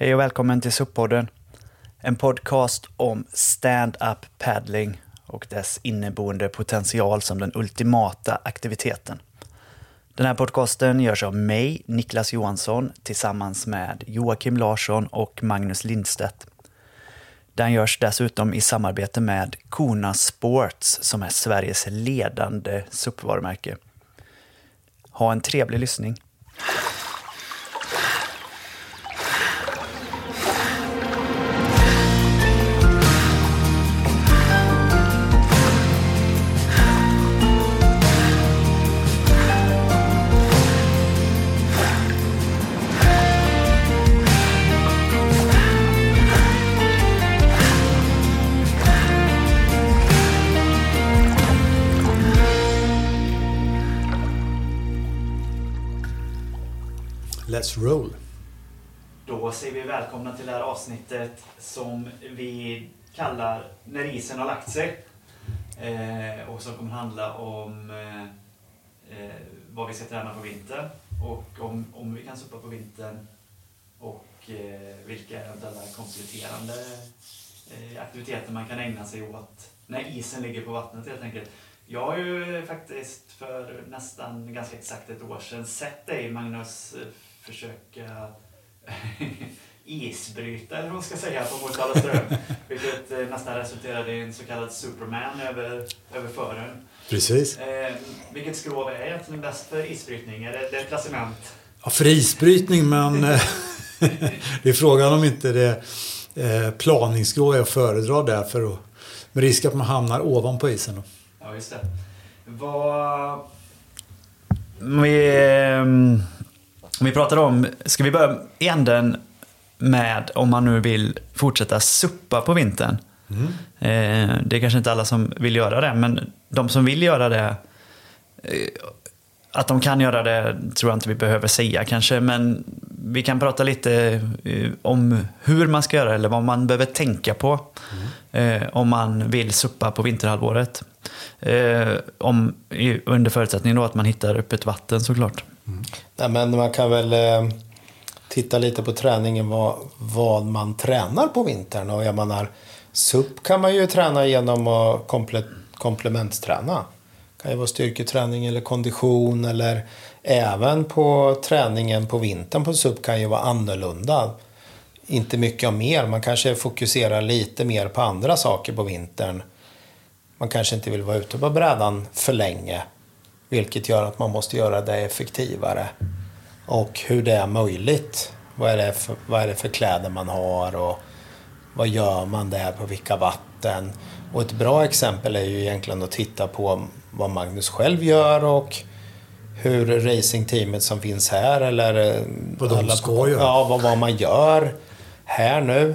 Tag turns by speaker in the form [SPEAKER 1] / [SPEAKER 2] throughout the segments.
[SPEAKER 1] Hej och välkommen till SUP-podden. En podcast om stand-up paddling och dess inneboende potential som den ultimata aktiviteten. Den här podcasten görs av mig, Niklas Johansson, tillsammans med Joakim Larsson och Magnus Lindstedt. Den görs dessutom i samarbete med Kona Sports som är Sveriges ledande SUP-varumärke. Ha en trevlig lyssning.
[SPEAKER 2] Let's roll.
[SPEAKER 1] Då säger vi välkomna till det här avsnittet som vi kallar När isen har lagt sig. Eh, och som kommer handla om eh, eh, vad vi ska träna på vintern och om, om vi kan supa på vintern och eh, vilka eventuella kompletterande eh, aktiviteter man kan ägna sig åt när isen ligger på vattnet helt enkelt. Jag har ju faktiskt för nästan ganska exakt ett år sedan sett dig Magnus försöka isbryta, eller vad man ska säga, på Motala ström. Vilket eh, nästan resulterade i en så kallad Superman över, över fören.
[SPEAKER 2] Precis.
[SPEAKER 1] Eh, vilket skrov är egentligen bäst för isbrytning? Är det, det är ett placement?
[SPEAKER 2] Ja, för isbrytning, men eh, det är frågan om inte det eh, planingsskrov är att föredra där för att, med risk att man hamnar ovanpå isen. Då.
[SPEAKER 1] Ja, just det. Vad... Vi, ehm, vi pratar om, ska vi börja i änden med om man nu vill fortsätta suppa på vintern.
[SPEAKER 2] Mm.
[SPEAKER 1] Eh, det är kanske inte alla som vill göra det, men de som vill göra det, eh, att de kan göra det tror jag inte vi behöver säga kanske, men vi kan prata lite eh, om hur man ska göra eller vad man behöver tänka på eh, om man vill suppa på vinterhalvåret. Eh, om, under förutsättning då att man hittar öppet vatten såklart. Mm.
[SPEAKER 3] Nej, men man kan väl eh, titta lite på träningen, vad, vad man tränar på vintern. Och jag menar, SUP kan man ju träna genom att komple, komplementsträna. Det kan ju vara styrketräning eller kondition eller även på träningen på vintern på SUP kan ju vara annorlunda. Inte mycket av mer, man kanske fokuserar lite mer på andra saker på vintern. Man kanske inte vill vara ute på brädan för länge. Vilket gör att man måste göra det effektivare. Och hur det är möjligt. Vad är det för, vad är det för kläder man har och vad gör man där på vilka vatten. Och ett bra exempel är ju egentligen att titta på vad Magnus själv gör och hur racingteamet som finns här eller eh,
[SPEAKER 2] Vad de ska göra.
[SPEAKER 3] Ja, vad, vad man gör här nu.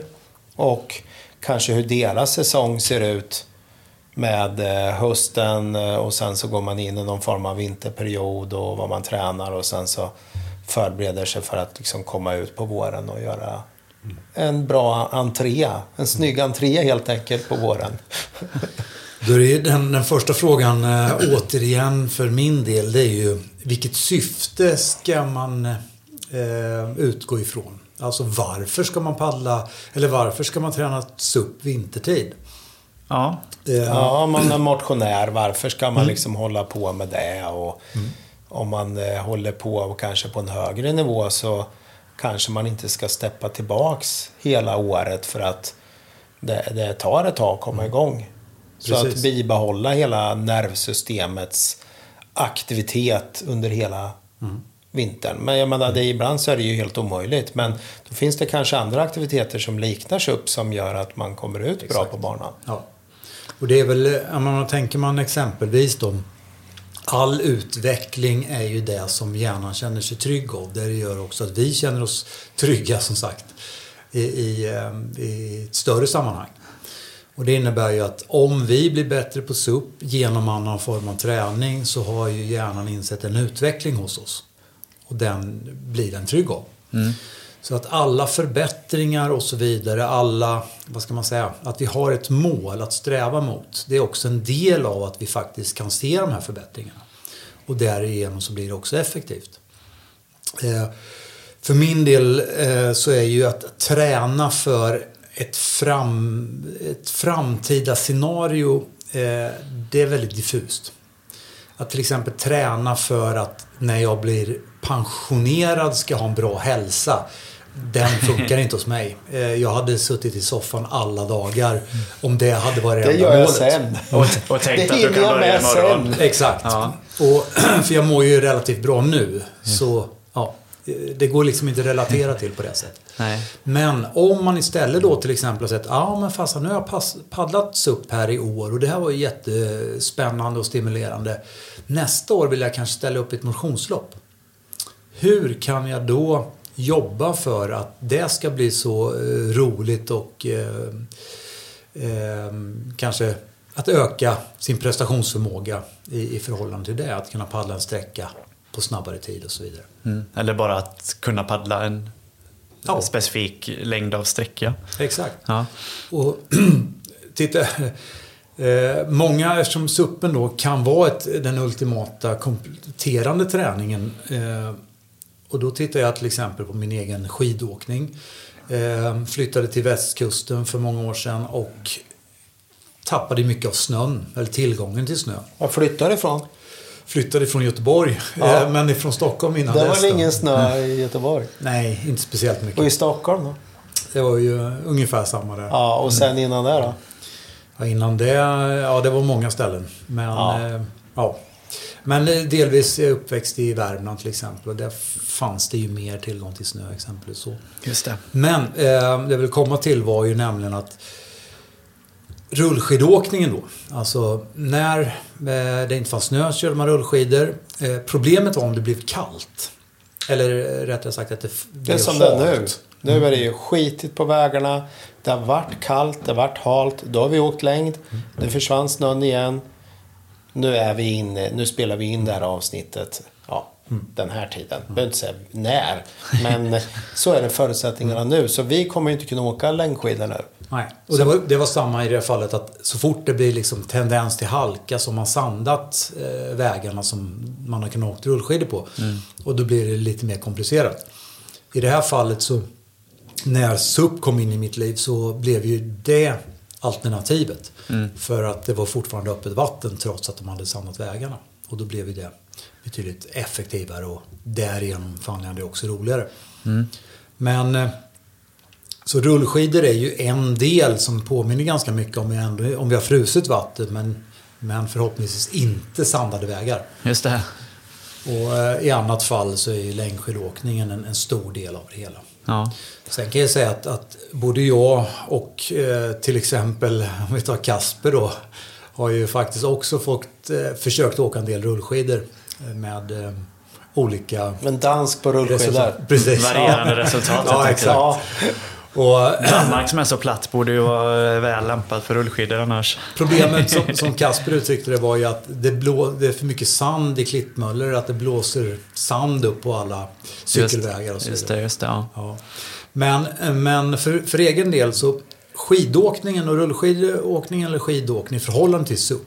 [SPEAKER 3] Och kanske hur deras säsong ser ut med eh, hösten eh, och sen så går man in i någon form av vinterperiod och vad man tränar och sen så förbereder sig för att liksom komma ut på våren och göra en bra entré. En snygg entré helt enkelt på våren.
[SPEAKER 2] Då är den, den första frågan eh, återigen för min del, det är ju vilket syfte ska man eh, utgå ifrån? Alltså varför ska man paddla, eller varför ska man träna SUP vintertid?
[SPEAKER 1] Ja,
[SPEAKER 3] Ja, om man är motionär, varför ska man liksom hålla på med det? Och Om man eh, håller på och kanske på en högre nivå så kanske man inte ska steppa tillbaks hela året för att det, det tar ett tag att komma igång. Så
[SPEAKER 2] Precis.
[SPEAKER 3] att bibehålla hela nervsystemets aktivitet under hela vintern. Men jag menar, det, ibland så är det ju helt omöjligt. Men då finns det kanske andra aktiviteter som liknar upp som gör att man kommer ut bra på banan.
[SPEAKER 2] Ja. Och det är väl, jag tänker man exempelvis då All utveckling är ju det som hjärnan känner sig trygg av. Det gör också att vi känner oss trygga som sagt i, i, eh, i ett större sammanhang. Och det innebär ju att om vi blir bättre på SUP genom annan form av träning så har ju hjärnan insett en utveckling hos oss. Och den blir den trygg av. Mm. Så att alla förbättringar och så vidare, alla, vad ska man säga, att vi har ett mål att sträva mot. Det är också en del av att vi faktiskt kan se de här förbättringarna. Och därigenom så blir det också effektivt. Eh, För min del eh, så är ju att träna för ett, fram, ett framtida scenario, eh, det är väldigt diffust. Att till exempel träna för att när jag blir pensionerad ska ha en bra hälsa. Den funkar inte hos mig. Eh, Jag hade suttit i soffan alla dagar om det hade varit
[SPEAKER 3] Det
[SPEAKER 2] enda
[SPEAKER 3] gör jag
[SPEAKER 2] målet.
[SPEAKER 3] sen.
[SPEAKER 4] Och, och tänkt
[SPEAKER 3] Det
[SPEAKER 4] att du kan börja
[SPEAKER 3] med
[SPEAKER 4] imorgon.
[SPEAKER 2] Exakt.
[SPEAKER 4] Ja.
[SPEAKER 2] Och, för jag mår ju relativt bra nu. Så ja, det går liksom inte att relatera till på det sättet.
[SPEAKER 4] Nej.
[SPEAKER 2] Men om man istället då till exempel har sett ja men fasen nu har jag pass, paddlat SUP här i år och det här var ju jättespännande och stimulerande. Nästa år vill jag kanske ställa upp ett motionslopp. Hur kan jag då jobba för att det ska bli så eh, roligt och eh, eh, kanske att öka sin prestationsförmåga i, i förhållande till det. Att kunna paddla en sträcka på snabbare tid och så vidare.
[SPEAKER 4] Mm. Eller bara att kunna paddla en
[SPEAKER 2] Ja.
[SPEAKER 4] specifik längd av sträcka.
[SPEAKER 2] Exakt.
[SPEAKER 4] Ja.
[SPEAKER 2] Och titta, eh, många, eftersom suppen då kan vara ett, den ultimata kompletterande träningen. Eh, och då tittar jag till exempel på min egen skidåkning. Eh, flyttade till västkusten för många år sedan och tappade mycket av snön, eller tillgången till snö.
[SPEAKER 3] Jag flyttar ifrån.
[SPEAKER 2] Flyttade från Göteborg,
[SPEAKER 3] Ja.
[SPEAKER 2] eh, men ifrån Stockholm innan
[SPEAKER 3] Det var
[SPEAKER 2] dess
[SPEAKER 3] väl ingen snö i Göteborg?
[SPEAKER 2] Nej, inte speciellt
[SPEAKER 3] Och i
[SPEAKER 2] mycket.
[SPEAKER 3] Stockholm då?
[SPEAKER 2] Det var ju ungefär samma där.
[SPEAKER 3] Ja, och sen innan det då?
[SPEAKER 2] Ja, innan det, ja det var många ställen. Men,
[SPEAKER 3] Ja.
[SPEAKER 2] ja. ja. Men delvis är jag uppväxt i Värmland till exempel. Och där fanns det ju mer tillgång till snö exempelvis. Så.
[SPEAKER 4] Just det.
[SPEAKER 2] Men eh, det jag vill komma till var ju nämligen att rullskidåkningen då. Alltså när eh, det inte fanns snö körde man rullskidor. Eh, problemet var om det blev kallt. Eller eh, rättare sagt att det f-
[SPEAKER 3] Det
[SPEAKER 2] blev
[SPEAKER 3] är som det är nu. Nu är det ju skitigt på vägarna. Det har varit kallt, det har varit halt. Då har vi åkt längd. Nu försvann snön igen. Nu är vi inne, nu spelar vi in det här avsnittet. Ja, den här tiden. Jag behöver inte säga när. Men så är det förutsättningarna nu. Så vi kommer inte kunna åka längdskidor nu.
[SPEAKER 2] Nej. Och det var, det var samma i det fallet att så fort det blir liksom tendens till halka så har man sandat eh, vägarna som man har kunnat åka rullskidor på. Och då blir det lite mer komplicerat. I det här fallet så när SUP kom in i mitt liv så blev ju det alternativet. För att det var fortfarande öppet vatten trots att de hade sandat vägarna. Och då blev det betydligt effektivare och därigenom fann jag det också roligare. Men eh, så rullskidor är ju en del som påminner ganska mycket om, vi ändå, om vi har frusit vatten men, men förhoppningsvis inte sandade vägar.
[SPEAKER 4] Just det.
[SPEAKER 2] Och eh, i annat fall så är ju längdskidåkningen en, en stor del av det hela.
[SPEAKER 4] Ja.
[SPEAKER 2] Sen kan jag säga att, att både jag och eh, till exempel, om vi tar Kasper då, har ju faktiskt också fått, eh, försökt åka en del rullskidor eh, med eh, olika
[SPEAKER 3] Men dansk på rullskidor.
[SPEAKER 2] resultat. Precis.
[SPEAKER 4] Varierande resultat,
[SPEAKER 2] Ja, exakt.
[SPEAKER 3] Ja,
[SPEAKER 2] Och,
[SPEAKER 4] Danmark som är så platt borde ju vara väl lämpad för rullskidor annars.
[SPEAKER 2] Problemet som, som Kasper uttryckte det var ju att det, blå, det är för mycket sand i Klittmöller. Att det blåser sand upp på alla cykelvägar och så
[SPEAKER 4] Just
[SPEAKER 2] vidare.
[SPEAKER 4] det, just det. Ja.
[SPEAKER 2] Ja. Men, men för, för egen del så skidåkningen och rullskidåkningen eller skidåkning i förhållande till SUP.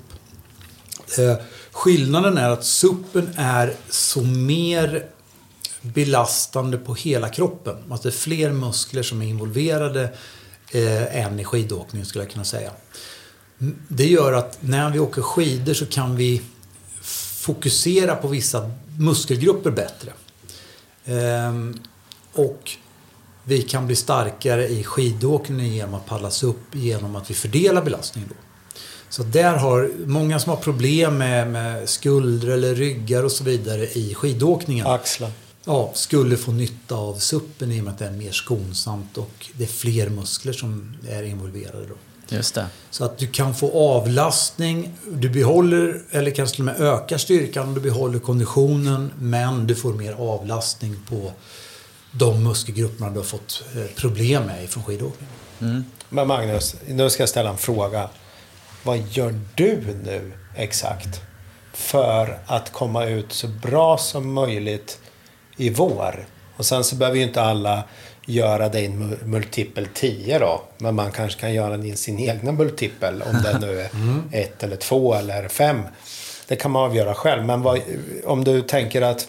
[SPEAKER 2] Eh, skillnaden är att SUPen är så mer belastande på hela kroppen. Alltså det är fler muskler som är involverade eh, än i skidåkningen skulle jag kunna säga. Det gör att när vi åker skidor så kan vi fokusera på vissa muskelgrupper bättre. Ehm, och vi kan bli starkare i skidåkning genom att pallas upp genom att vi fördelar belastningen. Då. Så där har många som har problem med, med skulder eller ryggar och så vidare i skidåkningen
[SPEAKER 3] axlar
[SPEAKER 2] ja, skulle få nytta av suppen i och med att det är mer skonsamt och det är fler muskler som är involverade. Då.
[SPEAKER 4] Just det.
[SPEAKER 2] Så att du kan få avlastning, du behåller eller kanske till och med ökar styrkan, du behåller konditionen men du får mer avlastning på de muskelgrupperna du har fått eh, problem med från skidåkning.
[SPEAKER 3] Men Magnus, nu ska jag ställa en fråga. Vad gör du nu exakt för att komma ut så bra som möjligt i vår? Och sen så behöver ju inte alla göra din mu- multipel 10 då. Men man kanske kan göra din, sin egna multipel om det nu är ett eller två eller fem. Det kan man avgöra själv. Men vad, om du tänker att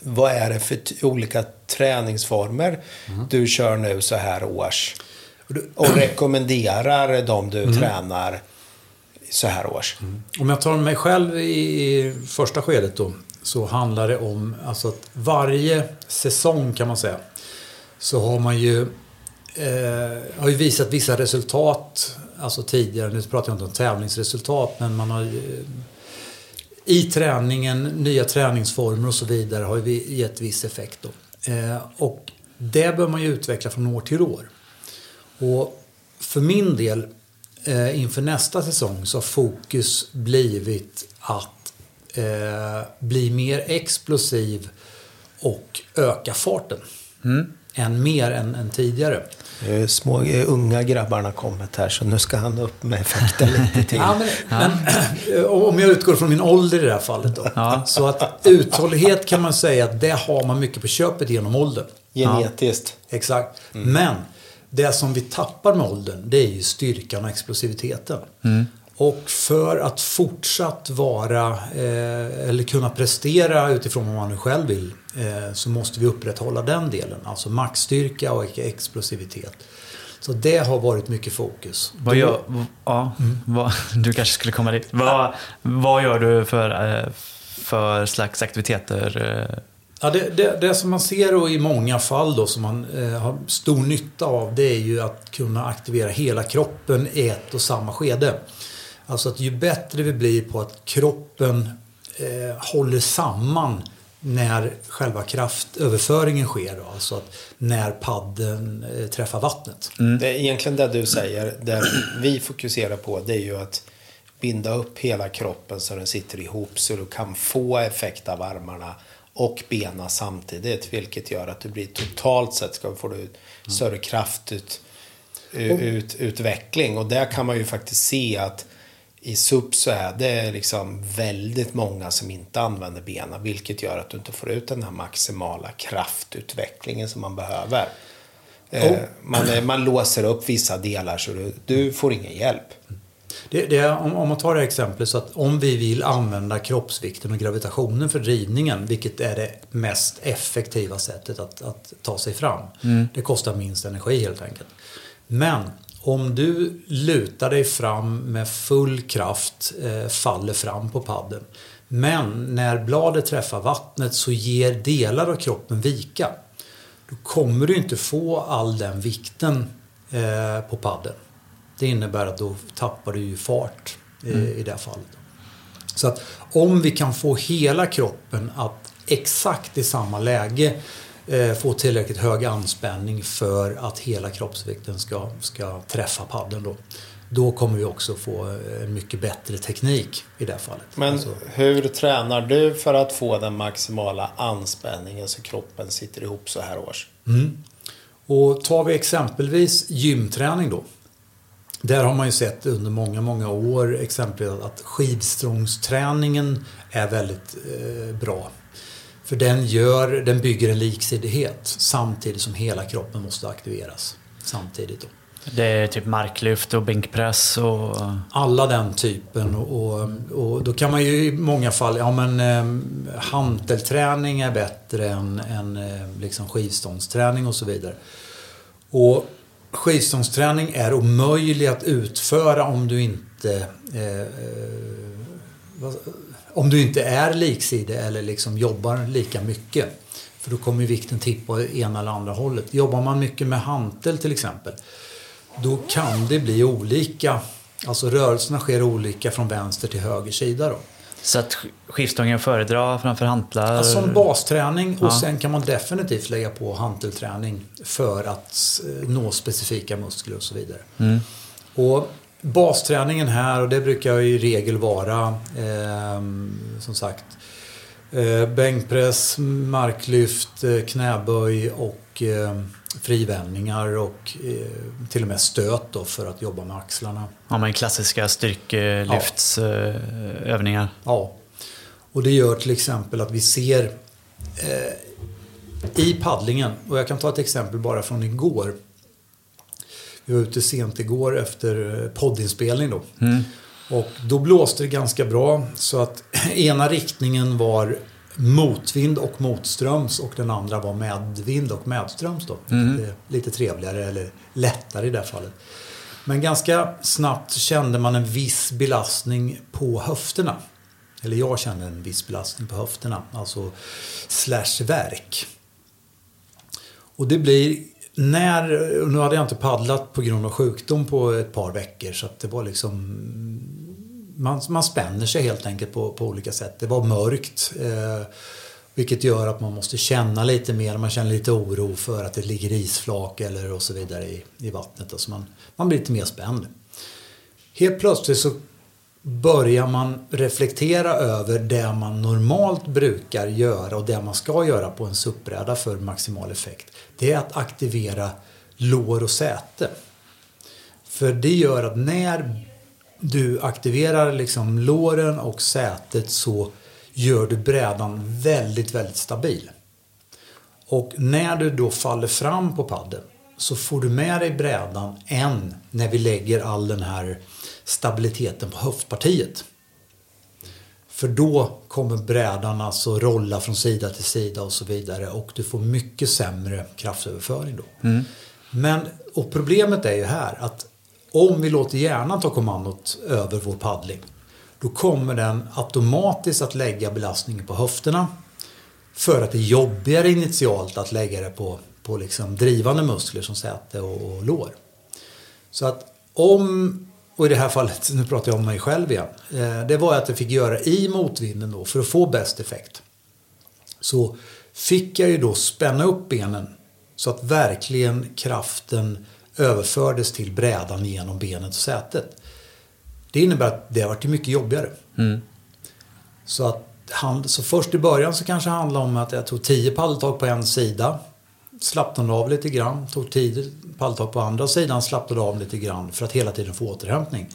[SPEAKER 3] vad är det för olika träningsformer du kör nu så här års? Och rekommenderar de du tränar så här års.
[SPEAKER 2] Om jag tar mig själv i första skedet då. Så handlar det om alltså att varje säsong kan man säga. Så har man ju, eh, har ju visat vissa resultat. Alltså tidigare, nu pratar jag inte om tävlingsresultat. Men man har ju, i träningen, nya träningsformer och så vidare har ju gett viss effekt. Då. Eh, och det bör man ju utveckla från år till år. Och för min del eh, inför nästa säsong så har fokus blivit att eh, bli mer explosiv och öka farten. Än mer än, än tidigare.
[SPEAKER 3] Små eh, unga grabbarna kommit här så nu ska han upp med effekten lite till.
[SPEAKER 2] Ja, men, men, om jag utgår från min ålder i det här fallet då. Så att uthållighet kan man säga att det har man mycket på köpet genom åldern.
[SPEAKER 3] Genetiskt.
[SPEAKER 2] Exakt. Men det som vi tappar med åldern, det är ju styrkan och explosiviteten. Och för att fortsatt vara, eh, eller kunna prestera utifrån vad man nu själv vill, eh, så måste vi upprätthålla den delen. Alltså maxstyrka och explosivitet. Så det har varit mycket fokus.
[SPEAKER 1] Vad gör, ja, vad, du kanske skulle komma dit. Vad, vad gör du för, eh, för slags aktiviteter? eh?
[SPEAKER 2] Ja, det, det, det som man ser och i många fall då som man eh, har stor nytta av det är ju att kunna aktivera hela kroppen i ett och samma skede. Alltså att ju bättre vi blir på att kroppen eh, håller samman när själva kraftöverföringen sker. Då. Alltså att när padden eh, träffar vattnet.
[SPEAKER 3] Det är egentligen det du säger. Det vi fokuserar på det är ju att binda upp hela kroppen så den sitter ihop så du kan få effekt av armarna och bena samtidigt. Vilket gör att du blir totalt sett ska få du större kraftut, ut, utveckling. Och där kan man ju faktiskt se att i SUP så är det liksom väldigt många som inte använder benen. Vilket gör att du inte får ut den här maximala kraftutvecklingen som man behöver. Eh, man, eh, man låser upp vissa delar så du, du får ingen hjälp.
[SPEAKER 2] Det, det om, om man tar det här exemplet så att om vi vill använda kroppsvikten och gravitationen för drivningen, vilket är det mest effektiva sättet att, att ta sig fram. Det kostar minst energi helt enkelt. Men om du lutar dig fram med full kraft, eh, faller fram på padden. Men när bladet träffar vattnet så ger delar av kroppen vika. Då kommer du inte få all den vikten eh, på padden. Det innebär att då tappar du ju fart eh, i det här fallet. Så att om vi kan få hela kroppen att exakt i samma läge få tillräckligt hög anspänning för att hela kroppsvikten ska, ska träffa paddeln då. Då kommer vi också få eh, en mycket bättre teknik i det här fallet.
[SPEAKER 3] Men
[SPEAKER 2] Alltså,
[SPEAKER 3] hur tränar du för att få den maximala anspänningen så kroppen sitter ihop så här års?
[SPEAKER 2] Och tar vi exempelvis gymträning då. Där har man ju sett under många, många år exempelvis att skivstrångsträningen är väldigt eh, bra. För den, gör, den bygger en liksidighet samtidigt som hela kroppen måste aktiveras samtidigt. Då.
[SPEAKER 1] Det är typ marklyft och bänkpress och...
[SPEAKER 2] Alla den typen och, och, och då kan man ju i många fall, ja men eh, hantelträning är bättre än, än eh, liksom skivstångsträning och så vidare. Och skivstångsträning är omöjlig att utföra om du inte eh, eh, om du inte är liksidig eller liksom jobbar lika mycket. För då kommer vikten tippa åt ena eller andra hållet. Jobbar man mycket med hantel till exempel då kan det bli olika. Alltså rörelserna sker olika från vänster till höger sida då.
[SPEAKER 1] Så att sk- skivstången föredrar framför hantlar?
[SPEAKER 2] Alltså som basträning och
[SPEAKER 1] Ja.
[SPEAKER 2] sen kan man definitivt lägga på hantelträning för att nå specifika muskler och så vidare. Och basträningen här, och det brukar i regel vara ehm, som sagt eh, bänkpress, marklyft, eh, knäböj och eh, frivändningar och eh, till och med stöt då för att jobba med axlarna.
[SPEAKER 1] Ja, men klassiska styrkelyftsövningar.
[SPEAKER 2] Ja. Och det gör till exempel att vi ser eh, i paddlingen, och jag kan ta ett exempel bara från igår. Vi var ute sent igår efter eh, poddinspelning då. Och då blåste det ganska bra så att ena riktningen var motvind och motströms och den andra var medvind och medströms då. Är lite trevligare eller lättare i det här fallet. Men ganska snabbt kände man en viss belastning på höfterna. Eller jag kände en viss belastning på höfterna, alltså slash värk. Och det blir när, nu hade jag inte paddlat på grund av sjukdom på ett par veckor så att det var liksom man, man spänner sig helt enkelt på, på olika sätt. Det var mörkt. Eh, vilket gör att man måste känna lite mer. Man känner lite oro för att det ligger isflak eller och så vidare i, i vattnet. Alltså man, man blir lite mer spänd. Helt plötsligt så börjar man reflektera över det man normalt brukar göra och det man ska göra på en SUP-bräda för maximal effekt. Det är att aktivera lår och säte. För det gör att när du aktiverar liksom låren och sätet så gör du brädan väldigt, väldigt stabil. Och när du då faller fram på paddeln så får du med dig brädan än när vi lägger all den här stabiliteten på höftpartiet. För då kommer brädan alltså rolla från sida till sida och så vidare och du får mycket sämre kraftöverföring då. Mm. Men, och problemet är ju här att om vi låter hjärnan ta kommandot över vår paddling då kommer den automatiskt att lägga belastningen på höfterna. För att det är jobbigare initialt att lägga det på, på liksom drivande muskler som säte och, och lår. Så att om, och i det här fallet, nu pratar jag om mig själv igen. Eh, det var att jag fick göra i motvinden då för att få bäst effekt. Så fick jag ju då spänna upp benen så att verkligen kraften överfördes till brädan genom benet och sätet. Det innebär att det har varit mycket jobbigare. Mm. Så, att, så först i början så kanske det handlade om att jag tog 10 paddeltag på en sida. Slappnade av lite grann. Tog 10 paddeltag på andra sidan. Slappnade av lite grann för att hela tiden få återhämtning.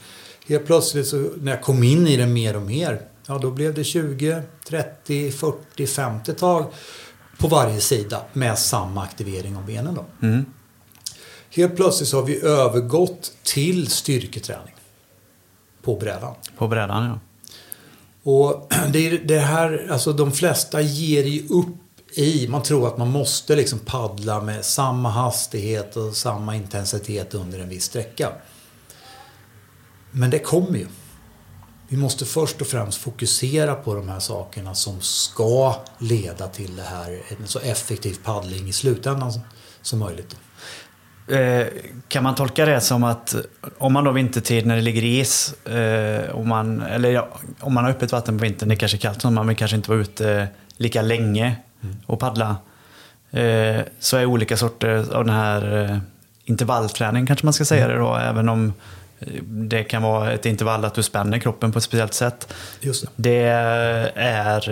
[SPEAKER 2] Helt plötsligt så när jag kom in i det mer och mer. Ja då blev det 20, 30, 40, 50 tag på varje sida med samma aktivering av benen. Då. Mm. Helt plötsligt så har vi övergått till styrketräning. På brädan.
[SPEAKER 1] På brädan, ja.
[SPEAKER 2] Och det är det här, alltså de flesta ger ju upp i, man tror att man måste liksom paddla med samma hastighet och samma intensitet under en viss sträcka. Men det kommer ju. Vi måste först och främst fokusera på de här sakerna som ska leda till det här, en så effektiv paddling i slutändan som möjligt.
[SPEAKER 1] Eh, kan man tolka det som att om man då vintertid när det ligger is, eh, om, man, eller ja, om man har öppet vatten på vintern, det är kanske är kallt, så man vill kanske inte vara ute lika länge och paddla. Eh, så är olika sorter av den här intervallträning, kanske man ska säga det då, även om det kan vara ett intervall att du spänner kroppen på ett speciellt sätt.
[SPEAKER 2] Just det.
[SPEAKER 1] det är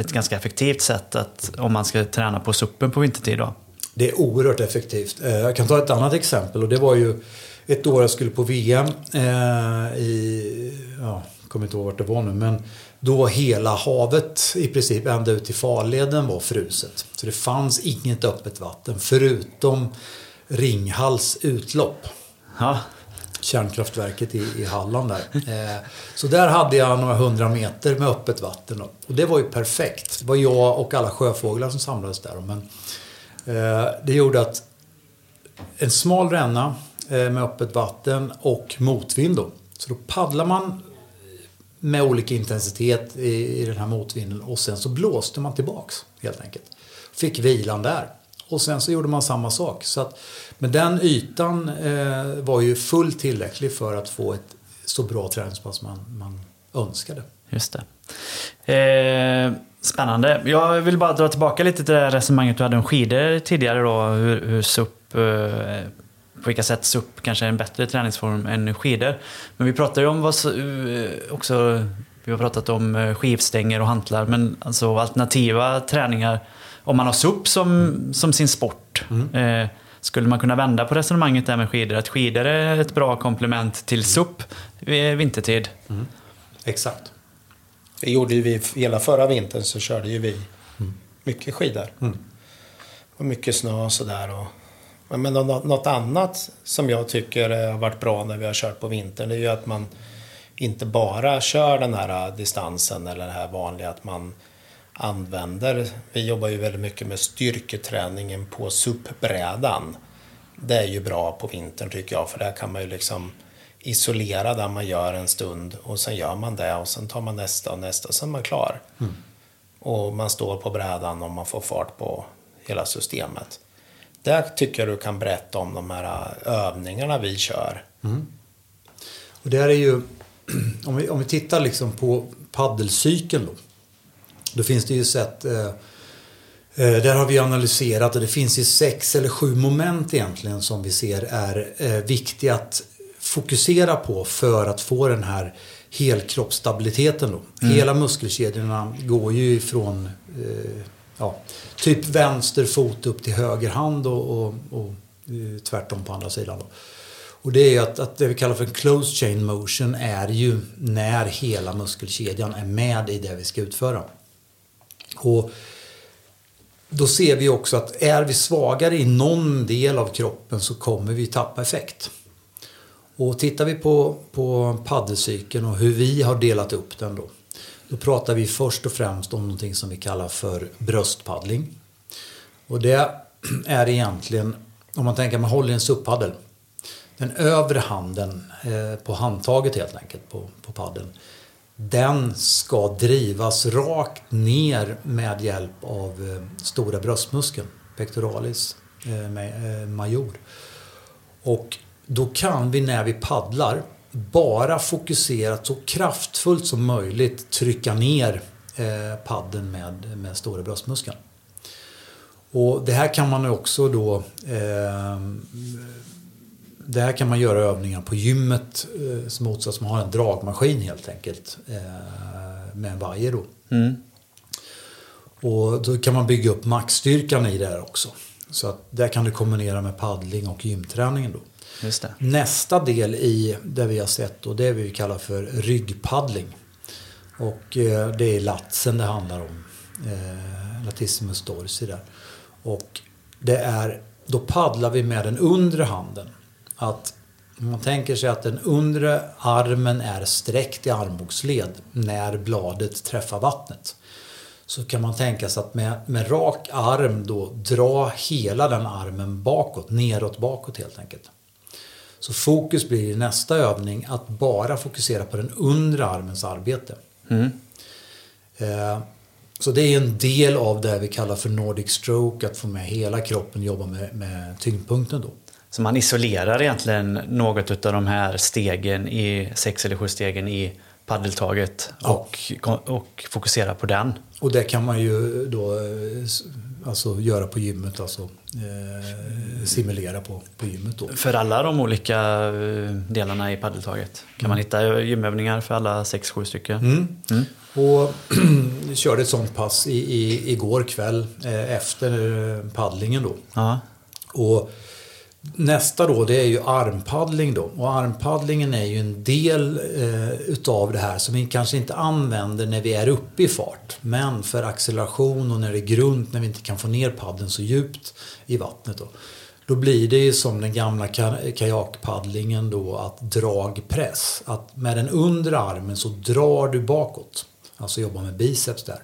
[SPEAKER 1] ett ganska effektivt sätt att, om man ska träna på suppen på vintertid. Då.
[SPEAKER 2] Det är oerhört effektivt. Eh, jag kan ta ett annat exempel och det var ju ett år jag skulle på VM eh, i, ja, jag kommer inte ihåg vart det var nu, men då hela havet i princip ända ut till farleden var fruset. Så det fanns inget öppet vatten förutom Ringhals utlopp.
[SPEAKER 1] Ja.
[SPEAKER 2] Kärnkraftverket i, i Halland där. Eh, så där hade jag några hundra meter med öppet vatten. Och det var ju perfekt. Det var jag och alla sjöfåglar som samlades där. Men Eh, det gjorde att en smal ränna eh, med öppet vatten och motvind då. Så då paddlar man med olika intensitet i, den här motvinden och sen så blåste man tillbaks helt enkelt. Fick vilan där. Och sen så gjorde man samma sak. Så att, men den ytan eh, var ju fullt tillräcklig för att få ett så bra träningspass man, man önskade.
[SPEAKER 1] Just det. Eh, Spännande. Jag vill bara dra tillbaka lite till det resonemanget du hade om skidor tidigare. Då, hur, hur SUP, eh, på vilka sätt SUP kanske är en bättre träningsform än skidor. Men vi pratar ju om vad, eh, också, vi har pratat om eh, skivstänger och hantlar, men alltså alternativa träningar. Om man har SUP som, som sin sport, mm. skulle man kunna vända på resonemanget där med skidor? Att skidor är ett bra komplement till SUP vintertid?
[SPEAKER 2] Mm. Exakt.
[SPEAKER 3] Det gjorde ju vi hela förra vintern så körde ju vi mm. mycket skidor. Mm. Och mycket snö och sådär. Men något annat som jag tycker har varit bra när vi har kört på vintern det är ju att man inte bara kör den här distansen eller det här vanliga att man använder. Vi jobbar ju väldigt mycket med styrketräningen på SUP-brädan. Det är ju bra på vintern tycker jag för där kan man ju liksom isolera där man gör en stund och sen gör man det och sen tar man nästa och nästa och sen är man klar. Och man står på brädan och man får fart på hela systemet. Där tycker jag du kan berätta om de här övningarna vi kör.
[SPEAKER 2] Och där är ju, om vi, om vi tittar liksom på paddelcykeln då. Då finns det ju sätt, eh, eh, där har vi analyserat och det finns ju sex eller sju moment egentligen som vi ser är eh, viktiga att fokusera på för att få den här helkroppsstabiliteten då. Hela muskelkedjorna går ju ifrån eh, ja, typ vänster fot upp till höger hand och, och, och eh, tvärtom på andra sidan. Då. Och det är ju att, att det vi kallar för en closed chain motion är ju när hela muskelkedjan är med i det vi ska utföra. Och då ser vi också att är vi svagare i någon del av kroppen så kommer vi tappa effekt. Och tittar vi på, på paddelcykeln och hur vi har delat upp den då. Då pratar vi först och främst om någonting som vi kallar för bröstpaddling. Och det är egentligen, om man tänker att man håller i en SUP-paddel. Den övre handen eh, på handtaget helt enkelt på, på paddeln. Den ska drivas rakt ner med hjälp av eh, stora bröstmuskeln, pectoralis eh, eh major. Och då kan vi när vi paddlar bara fokusera så kraftfullt som möjligt trycka ner eh, paddeln med, med stora bröstmuskeln. Och det här kan man också då eh, det här kan man göra övningar på gymmet eh, som motsats man har en dragmaskin helt enkelt eh, med en vajer då. Och då kan man bygga upp maxstyrkan i det här också. Så att där kan du kombinera med paddling och gymträningen då.
[SPEAKER 1] Just det.
[SPEAKER 2] Nästa del i det vi har sett då, det är vi kallar för ryggpaddling. Och eh, det är latsen det handlar om. Eh, latissimus dorsi där. Och det är, då paddlar vi med den undre handen. Att om man tänker sig att den undre armen är sträckt i armbågsled när bladet träffar vattnet. Så kan man tänka sig att med, med rak arm då dra hela den armen bakåt, neråt bakåt helt enkelt. Så fokus blir i nästa övning att bara fokusera på den undre armens arbete. Eh, Så det är en del av det vi kallar för Nordic stroke, att få med hela kroppen och jobba med, med tyngdpunkten då.
[SPEAKER 1] Så man isolerar egentligen något av de här stegen i sex eller sju stegen i paddeltaget
[SPEAKER 2] Ja.
[SPEAKER 1] och, och fokuserar på den.
[SPEAKER 2] Och det kan man ju då eh, alltså göra på gymmet, alltså eh, simulera på, på gymmet då.
[SPEAKER 1] För alla de olika eh, delarna i paddeltaget kan man hitta gymövningar för alla sex, sju stycken.
[SPEAKER 2] Mm. Och vi körde ett sånt pass i, i, igår kväll eh, efter eh, paddlingen då.
[SPEAKER 1] Ja.
[SPEAKER 2] Och nästa då det är ju armpaddling då. Och armpaddlingen är ju en del eh, utav det här som vi kanske inte använder när vi är uppe i fart. Men för acceleration och när det är grunt, när vi inte kan få ner paddeln så djupt i vattnet då. Då blir det ju som den gamla kajakpaddlingen då att dragpress. Att med den undre armen så drar du bakåt. Alltså jobbar med biceps där.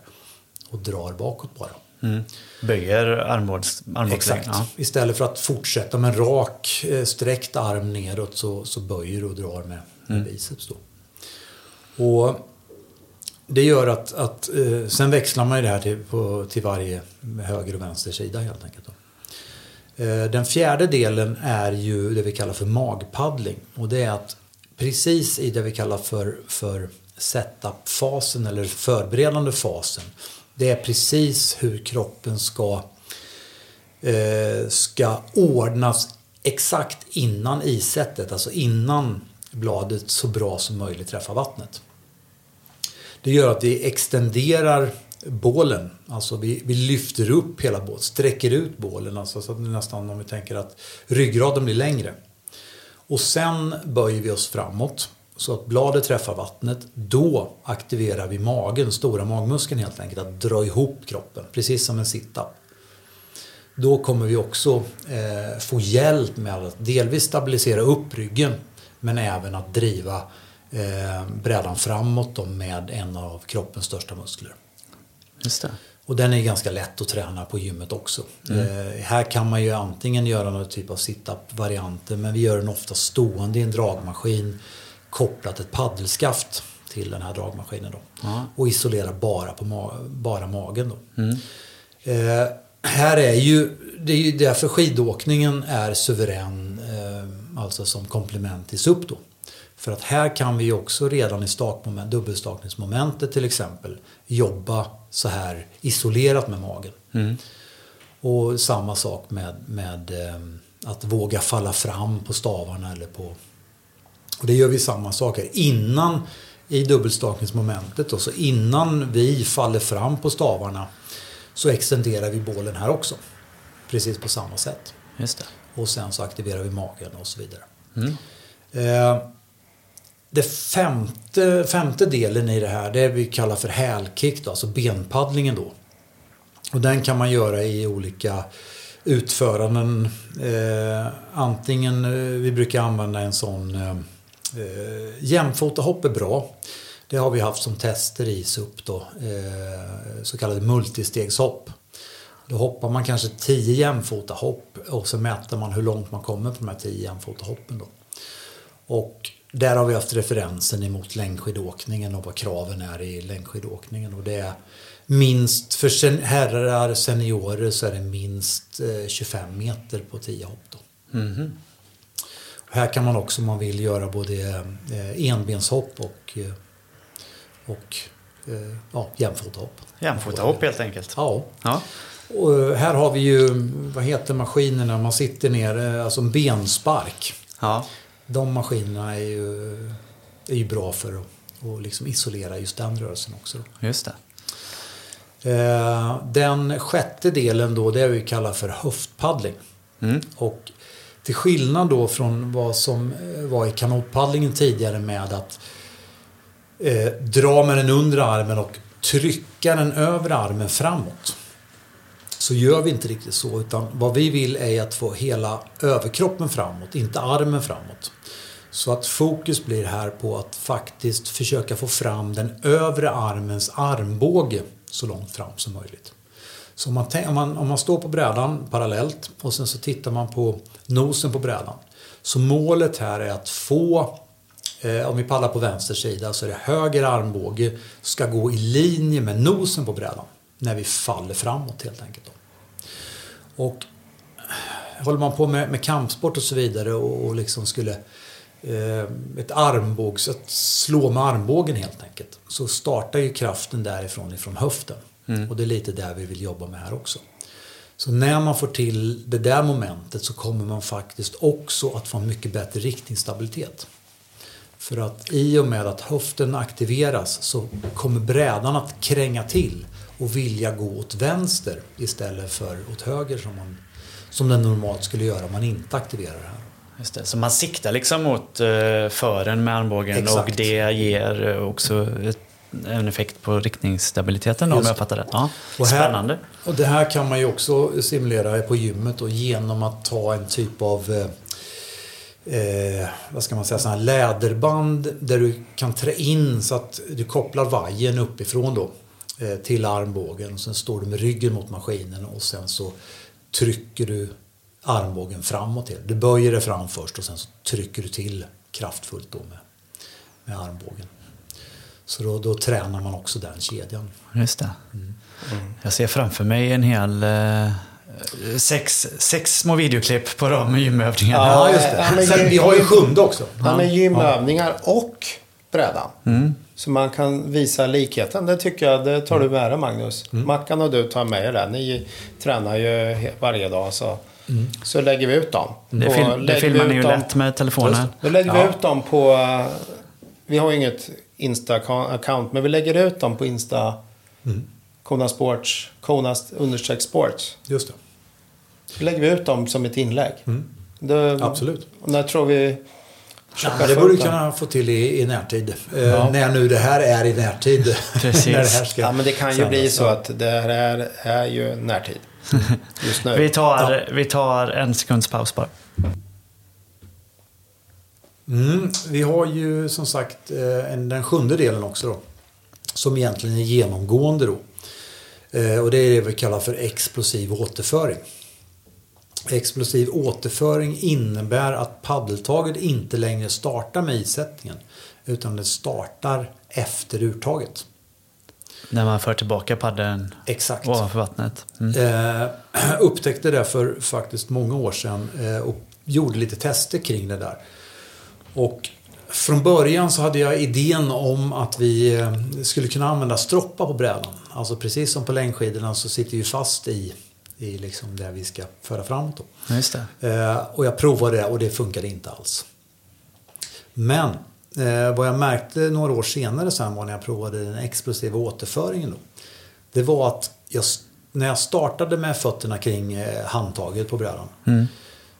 [SPEAKER 2] Och drar bakåt bara.
[SPEAKER 1] Mm. Böjer armbågs.
[SPEAKER 2] Exakt.
[SPEAKER 1] Ja.
[SPEAKER 2] Istället för att fortsätta med en rak eh, sträckt arm neråt så, så böjer och drar med, med biceps. Då. Och det gör att, att eh, sen växlar man ju det här till, på, till varje höger och vänster sida helt enkelt. Då. Eh, Den fjärde delen är ju det vi kallar för magpaddling. Och det är att precis i det vi kallar för, för setup-fasen eller förberedande fasen. Det är precis hur kroppen ska eh, ska ordnas exakt innan isättet, alltså innan bladet så bra som möjligt träffar vattnet. Det gör att vi extenderar bålen, alltså vi, vi lyfter upp hela bålen, sträcker ut bålen, alltså så att nästan om vi tänker att ryggraden blir längre. Och sen böjer vi oss framåt så att bladet träffar vattnet. Då aktiverar vi magen, stora magmuskeln helt enkelt, att dra ihop kroppen, precis som en sit-up. Då kommer vi också eh, få hjälp med att delvis stabilisera upp ryggen men även att driva eh, brädan framåt då med en av kroppens största muskler.
[SPEAKER 1] Just det.
[SPEAKER 2] Och den är ganska lätt att träna på gymmet också. Eh, här kan man ju antingen göra någon typ av sit-up-varianter men vi gör den ofta stående i en dragmaskin kopplat ett paddelskaft till den här dragmaskinen. Då.
[SPEAKER 1] Ja.
[SPEAKER 2] Och isolerar bara, på ma- bara magen. Då. Eh, här är ju, det är ju därför skidåkningen är suverän eh, alltså som komplement till SUP då. För att här kan vi också redan i stakmoment, dubbelstakningsmomentet till exempel jobba så här isolerat med magen. Och samma sak med, med eh, att våga falla fram på stavarna eller på... Och det gör vi samma saker. Innan, i dubbelstakningsmomentet då, så innan vi faller fram på stavarna så extenderar vi bålen här också. Precis på samma sätt.
[SPEAKER 1] Just det.
[SPEAKER 2] Och sen så aktiverar vi magen och så vidare. Eh, det femte, femte delen i det här, det vi kallar för hälkick, alltså benpaddlingen då. Och den kan man göra i olika utföranden. Eh, antingen, eh, vi brukar använda en sån eh, eh, jämfotahopp är bra. Det har vi haft som tester i SUP då, eh, så kallade multistegshopp. Då hoppar man kanske 10 jämfotahopp och så mäter man hur långt man kommer på de här 10 jämfotahoppen. då. Och där har vi haft referensen emot längdskidåkningen och vad kraven är i längdskidåkningen. Och det är minst, för sen, herrar, seniorer så är det minst eh, 25 meter på 10 hopp. Då. Och här kan man också om man vill göra både eh, enbenshopp och, eh, och eh, ja, jämfotahopp.
[SPEAKER 1] Jämfotahopp helt enkelt.
[SPEAKER 2] Ja.
[SPEAKER 1] Ja.
[SPEAKER 2] Och här har vi ju, vad heter maskinerna man sitter ner, alltså en benspark.
[SPEAKER 1] Ja.
[SPEAKER 2] De maskinerna är ju, är ju bra för att, att liksom isolera just den rörelsen också.
[SPEAKER 1] Just det.
[SPEAKER 2] Den sjätte delen då, det är vi kallar för höftpaddling.
[SPEAKER 1] Mm.
[SPEAKER 2] Och till skillnad då från vad som eh, var i kanotpaddlingen tidigare med att eh, dra med den undre armen och trycka den övre armen framåt. Så gör vi inte riktigt så, utan vad vi vill är att få hela överkroppen framåt, inte armen framåt. Så att fokus blir här på att faktiskt försöka få fram den övre armens armbåge så långt fram som möjligt. Så om man, om, man, om man står på brädan parallellt och sen så tittar man på nosen på brädan. Så målet här är att få, eh, om vi pallar på vänster sida, så är det höger armbåge ska gå i linje med nosen på brädan. När vi faller framåt helt enkelt. Då. Och håller man på med, med kampsport och så vidare och, och liksom skulle eh, ett armbågs, att slå med armbågen helt enkelt. Så startar ju kraften därifrån, ifrån höften. Och det är lite där vi vill jobba med här också. Så när man får till det där momentet så kommer man faktiskt också att få en mycket bättre riktningsstabilitet. För att i och med att höften aktiveras så kommer brädan att kränga till och vilja gå åt vänster istället för åt höger som, man, som den normalt skulle göra om man inte aktiverar det här.
[SPEAKER 1] Just det. Så man siktar liksom mot uh, fören med armbågen
[SPEAKER 2] Exakt.
[SPEAKER 1] och det ger eh, också ett, en effekt på riktningsstabiliteten då, om jag
[SPEAKER 2] det.
[SPEAKER 1] fattar rätt. Ja.
[SPEAKER 2] Och här-
[SPEAKER 1] Spännande.
[SPEAKER 2] Och det här kan man ju också simulera på gymmet och genom att ta en typ av eh, eh, vad ska man säga, sån här läderband där du kan trä in så att du kopplar vajern uppifrån då eh, till armbågen. Sen står du med ryggen mot maskinen och sen så trycker du armbågen framåt. till. Du böjer det fram först och sen så trycker du till kraftfullt då med, med armbågen. Så då, då tränar man också den kedjan.
[SPEAKER 1] Just det.
[SPEAKER 2] Mm.
[SPEAKER 1] Jag ser framför mig en hel... Eh, sex, sex små videoklipp på de gymövningarna.
[SPEAKER 3] Ja,
[SPEAKER 2] just det.
[SPEAKER 3] Ja, men
[SPEAKER 2] Sen, vi har ju sjunde också.
[SPEAKER 3] Ja, men gymövningar och brädan.
[SPEAKER 2] Mm.
[SPEAKER 3] Så man kan visa likheten. Det tycker jag, det tar du
[SPEAKER 2] Mm.
[SPEAKER 3] med dig Magnus. Mackan och du tar med er det. Ni tränar ju varje dag så,
[SPEAKER 2] Mm.
[SPEAKER 3] så lägger vi ut dem.
[SPEAKER 1] Det, film, det filmar ni ju
[SPEAKER 3] dem-
[SPEAKER 1] lätt med telefonen.
[SPEAKER 3] Då lägger
[SPEAKER 2] Ja.
[SPEAKER 3] vi ut dem på... eh, Vi har ju inget Insta-account, men vi lägger ut dem på Insta.
[SPEAKER 2] Mm.
[SPEAKER 3] Kona Sports, Kona understreck Sports.
[SPEAKER 2] Just det.
[SPEAKER 3] Då lägger vi ut dem som ett inlägg. Det,
[SPEAKER 2] Mm. Absolut.
[SPEAKER 3] Och när tror vi...
[SPEAKER 2] Ja, men det borde vi kunna få till i, i närtid. Eh,
[SPEAKER 3] Ja.
[SPEAKER 2] När nu det här är i närtid.
[SPEAKER 1] Precis.
[SPEAKER 2] när det här ska
[SPEAKER 3] Ja, men det kan ju
[SPEAKER 2] sändas.
[SPEAKER 3] bli så
[SPEAKER 2] Ja.
[SPEAKER 3] att det här är, är ju närtid. Just nu.
[SPEAKER 1] Vi tar, vi tar en sekunds paus bara.
[SPEAKER 2] Mm, vi har ju som sagt eh, en, den sjunde delen också då. Som egentligen är genomgående då. Eh, och det är det vi kallar för explosiv återföring. Explosiv återföring innebär att paddeltaget inte längre startar med isättningen utan det startar efter urtaget.
[SPEAKER 1] När man för tillbaka paddeln
[SPEAKER 2] Exakt.
[SPEAKER 1] ovanför vattnet. Mm.
[SPEAKER 2] Eh, upptäckte det för faktiskt många år sedan eh, och gjorde lite tester kring det där. Och från början så hade jag idén om att vi eh, skulle kunna använda stroppar på brädan. Alltså precis som på längdskidorna så sitter vi fast i, i liksom det vi ska föra framåt. Då.
[SPEAKER 1] Just det.
[SPEAKER 2] Eh, och jag provade det och det funkade inte alls. Men eh, vad jag märkte några år senare sen var när jag provade den explosiva återföringen. Då, det var att jag, när jag startade med fötterna kring eh, handtaget på brädan.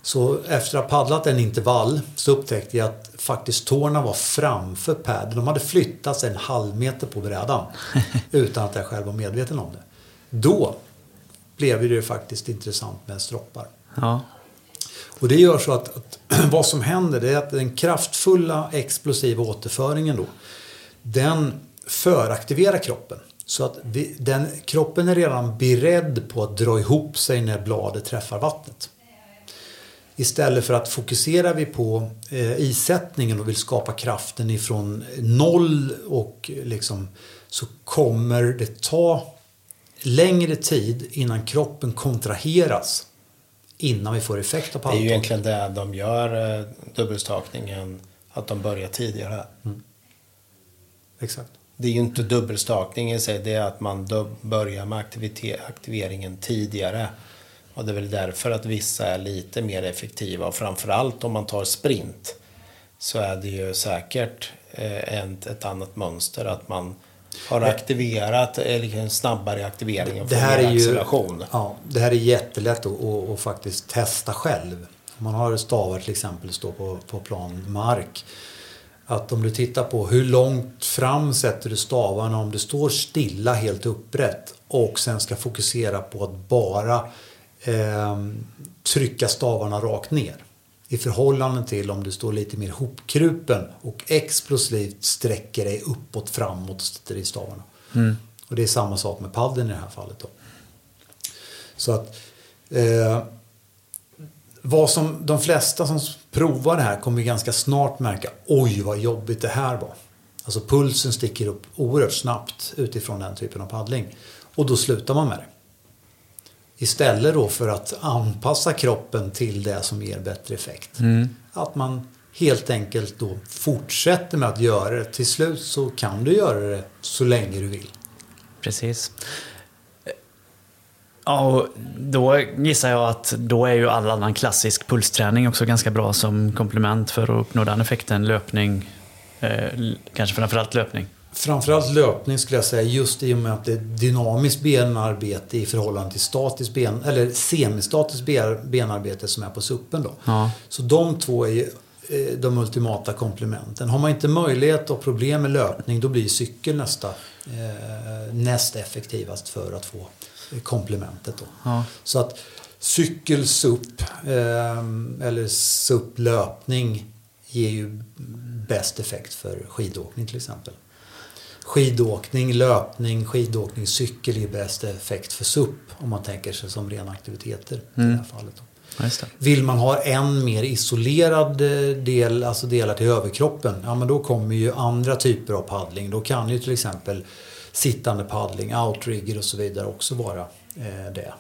[SPEAKER 2] Så efter att ha paddlat en intervall så upptäckte jag att faktiskt tårna var framför paddeln. De hade flyttats en halv meter på brädan. utan att jag själv var medveten om det. Då blev det faktiskt intressant med stroppar.
[SPEAKER 1] Ja.
[SPEAKER 2] Och det gör så att, att vad som händer det är att den kraftfulla explosiva återföringen då, den föraktiverar kroppen. Så att vi, den, kroppen är redan beredd på att dra ihop sig när bladet träffar vattnet. Istället för att fokuserar vi på eh, isättningen och vill skapa kraften ifrån noll och liksom så kommer det ta längre tid innan kroppen kontraheras innan vi får effekt av
[SPEAKER 3] Det är ju egentligen det de gör, eh, dubbelstakningen, att de börjar tidigare.
[SPEAKER 2] Exakt.
[SPEAKER 3] Det är ju inte dubbelstakning i sig, det är att man börjar med aktiveringen tidigare. Och det är väl därför att vissa är lite mer effektiva. Och framförallt om man tar sprint så är det ju säkert eh, ett, ett annat mönster. Att man har aktiverat, eller en snabbare aktivering och
[SPEAKER 2] Det här, är ju, ja, det här är jättelätt att, att, att faktiskt testa själv. Om man har stavar till exempel står på, på plan mark. Att om du tittar på hur långt fram sätter du stavarna om du står stilla helt upprätt och sen ska fokusera på att bara eh, trycka stavarna rakt ner. I förhållande till om du står lite mer hopkrupen och explosivt sträcker dig uppåt framåt och sätter i stavarna. Och det är samma sak med paddeln i det här fallet. Då. Så att eh, vad som de flesta som provar det här kommer ganska snart märka oj vad jobbigt det här var. Alltså pulsen sticker upp oerhört snabbt utifrån den typen av paddling. Och då slutar man med det. Istället då för att anpassa kroppen till det som ger bättre effekt. Att man helt enkelt då fortsätter med att göra det. Till slut så kan du göra det så länge du vill.
[SPEAKER 1] Precis. Ja, och då gissar jag att då är ju all annan klassisk pulsträning också ganska bra som komplement för att uppnå den effekten. Löpning, eh, kanske framförallt löpning.
[SPEAKER 2] Framförallt löpning skulle jag säga just i och med att det är dynamiskt benarbete i förhållande till statiskt ben, eller semistatiskt ben- benarbete som är på suppen då.
[SPEAKER 1] Ja.
[SPEAKER 2] Så de två är ju eh, de ultimata komplementen. Har man inte möjlighet och problem med löpning då blir cykel nästa eh, näst effektivast för att få komplementet då.
[SPEAKER 1] Ja.
[SPEAKER 2] Så att cykel, SUP eh, eller SUP löpning ger ju bäst effekt för skidåkning till exempel. Skidåkning, löpning, skidåkning, cykel ger bäst effekt för SUP om man tänker sig som rena aktiviteter i det här fallet.
[SPEAKER 1] Just det.
[SPEAKER 2] Vill man ha en mer isolerad eh, del, alltså delar till överkroppen, ja men då kommer ju andra typer av paddling. Då kan ju till exempel sittande paddling, outrigger och så vidare också vara eh, det.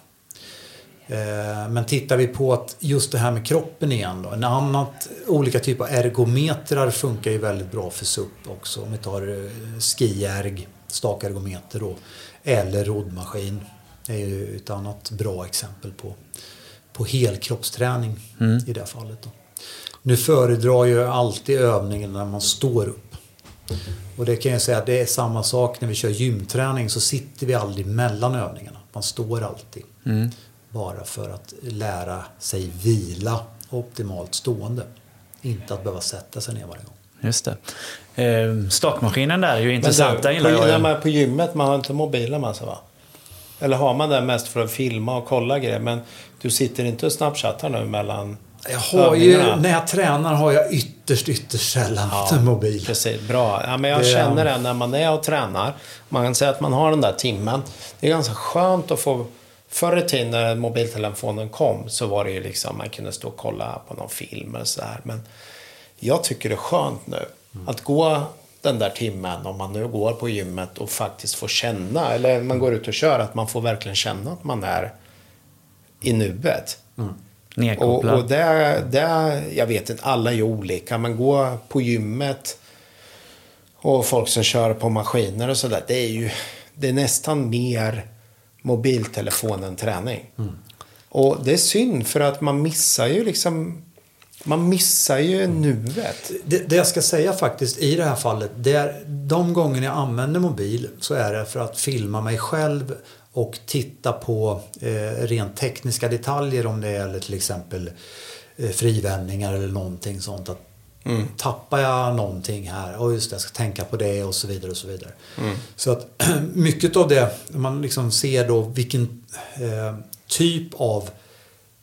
[SPEAKER 2] Eh, men tittar vi på att just det här med kroppen igen då. En annat, olika typer av ergometrar funkar ju väldigt bra för SUP också. Om vi tar eh, skierg, stakergometer då. Eller roddmaskin. Det är ju ett annat bra exempel på, på helkroppsträning i det fallet. Då. Nu föredrar ju alltid övningen när man står upp. Och det kan jag säga att det är samma sak när vi kör gymträning så sitter vi aldrig mellan övningarna. Man står alltid. Bara för att lära sig vila optimalt stående. Inte att behöva sätta sig ner varje gång.
[SPEAKER 1] Just det. Eh, stakmaskinen där är ju
[SPEAKER 3] Men
[SPEAKER 1] intressant.
[SPEAKER 3] du,
[SPEAKER 1] Den gillar
[SPEAKER 3] på, när man är på gymmet, man har inte mobilen med sig va? Eller har man det mest för att filma och kolla grejer? Men du sitter inte och snapchattar nu mellan
[SPEAKER 2] Jag har ju, när jag tränar har jag ytterst, ytterst sällan en mobil.
[SPEAKER 3] Precis, bra. Ja, men jag
[SPEAKER 2] Det-
[SPEAKER 3] känner det när man är och tränar. Man kan säga att man har den där timmen. Det är ganska skönt att få... Förr i tiden när mobiltelefonen kom så var det ju liksom man kunde stå och kolla på någon film eller så här. Men jag tycker det är skönt nu att gå den där timmen om man nu går på gymmet och faktiskt får känna eller man går ut och kör att man får verkligen känna att man är i nuet. Och,
[SPEAKER 1] Nedkopplad.
[SPEAKER 3] och det, det, jag vet inte, alla är olika, men gå på gymmet och folk som kör på maskiner och sådär, det är ju det är nästan mer mobiltelefonen träning. träning. Och det är synd för att man missar ju liksom, man missar ju nuet.
[SPEAKER 2] Det, det jag ska säga faktiskt i det här fallet, det är de gånger jag använder mobil så är det för att filma mig själv och titta på eh, rent tekniska detaljer om det gäller till exempel eh, frivändningar eller någonting sånt. Att Tappar jag någonting här, och just det, jag ska tänka på det och så vidare. och Så vidare. Så att mycket av det, man liksom ser då vilken eh, typ av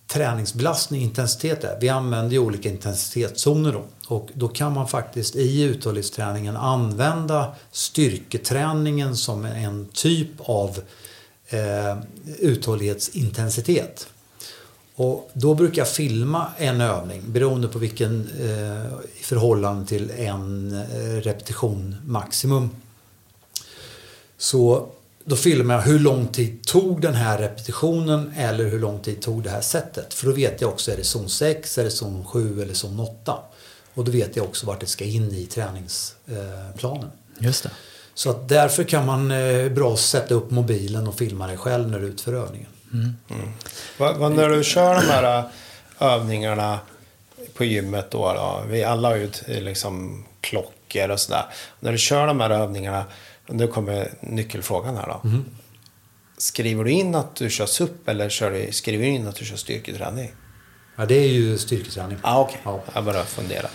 [SPEAKER 2] träningsbelastning, intensitet är. Vi använder ju olika intensitetszoner då. Och då kan man faktiskt i uthållighetsträningen använda styrketräningen som en typ av eh, uthållighetsintensitet. Och då brukar jag filma en övning beroende på vilken eh, i förhållande till en eh, repetition maximum. Så då filmar jag hur lång tid tog den här repetitionen eller hur lång tid tog det här sättet. För då vet jag också, är det zon 6, är det zon 7 eller zon 8? Och då vet jag också vart det ska in i träningsplanen.
[SPEAKER 1] Just det.
[SPEAKER 2] Så att därför kan man eh, bra sätta upp mobilen och filma dig själv när du utför övningen.
[SPEAKER 3] Vad, vad, när du kör de här äh, övningarna på gymmet då, då vi alla har ju liksom klockor och sådär. När du kör de här övningarna, nu kommer nyckelfrågan här då. Skriver du in att du kör SUP eller kör du, skriver du in att du kör styrketräning?
[SPEAKER 2] Ja, det är ju styrketräning.
[SPEAKER 3] Ah, okej.
[SPEAKER 2] Ja.
[SPEAKER 3] Jag bara funderar.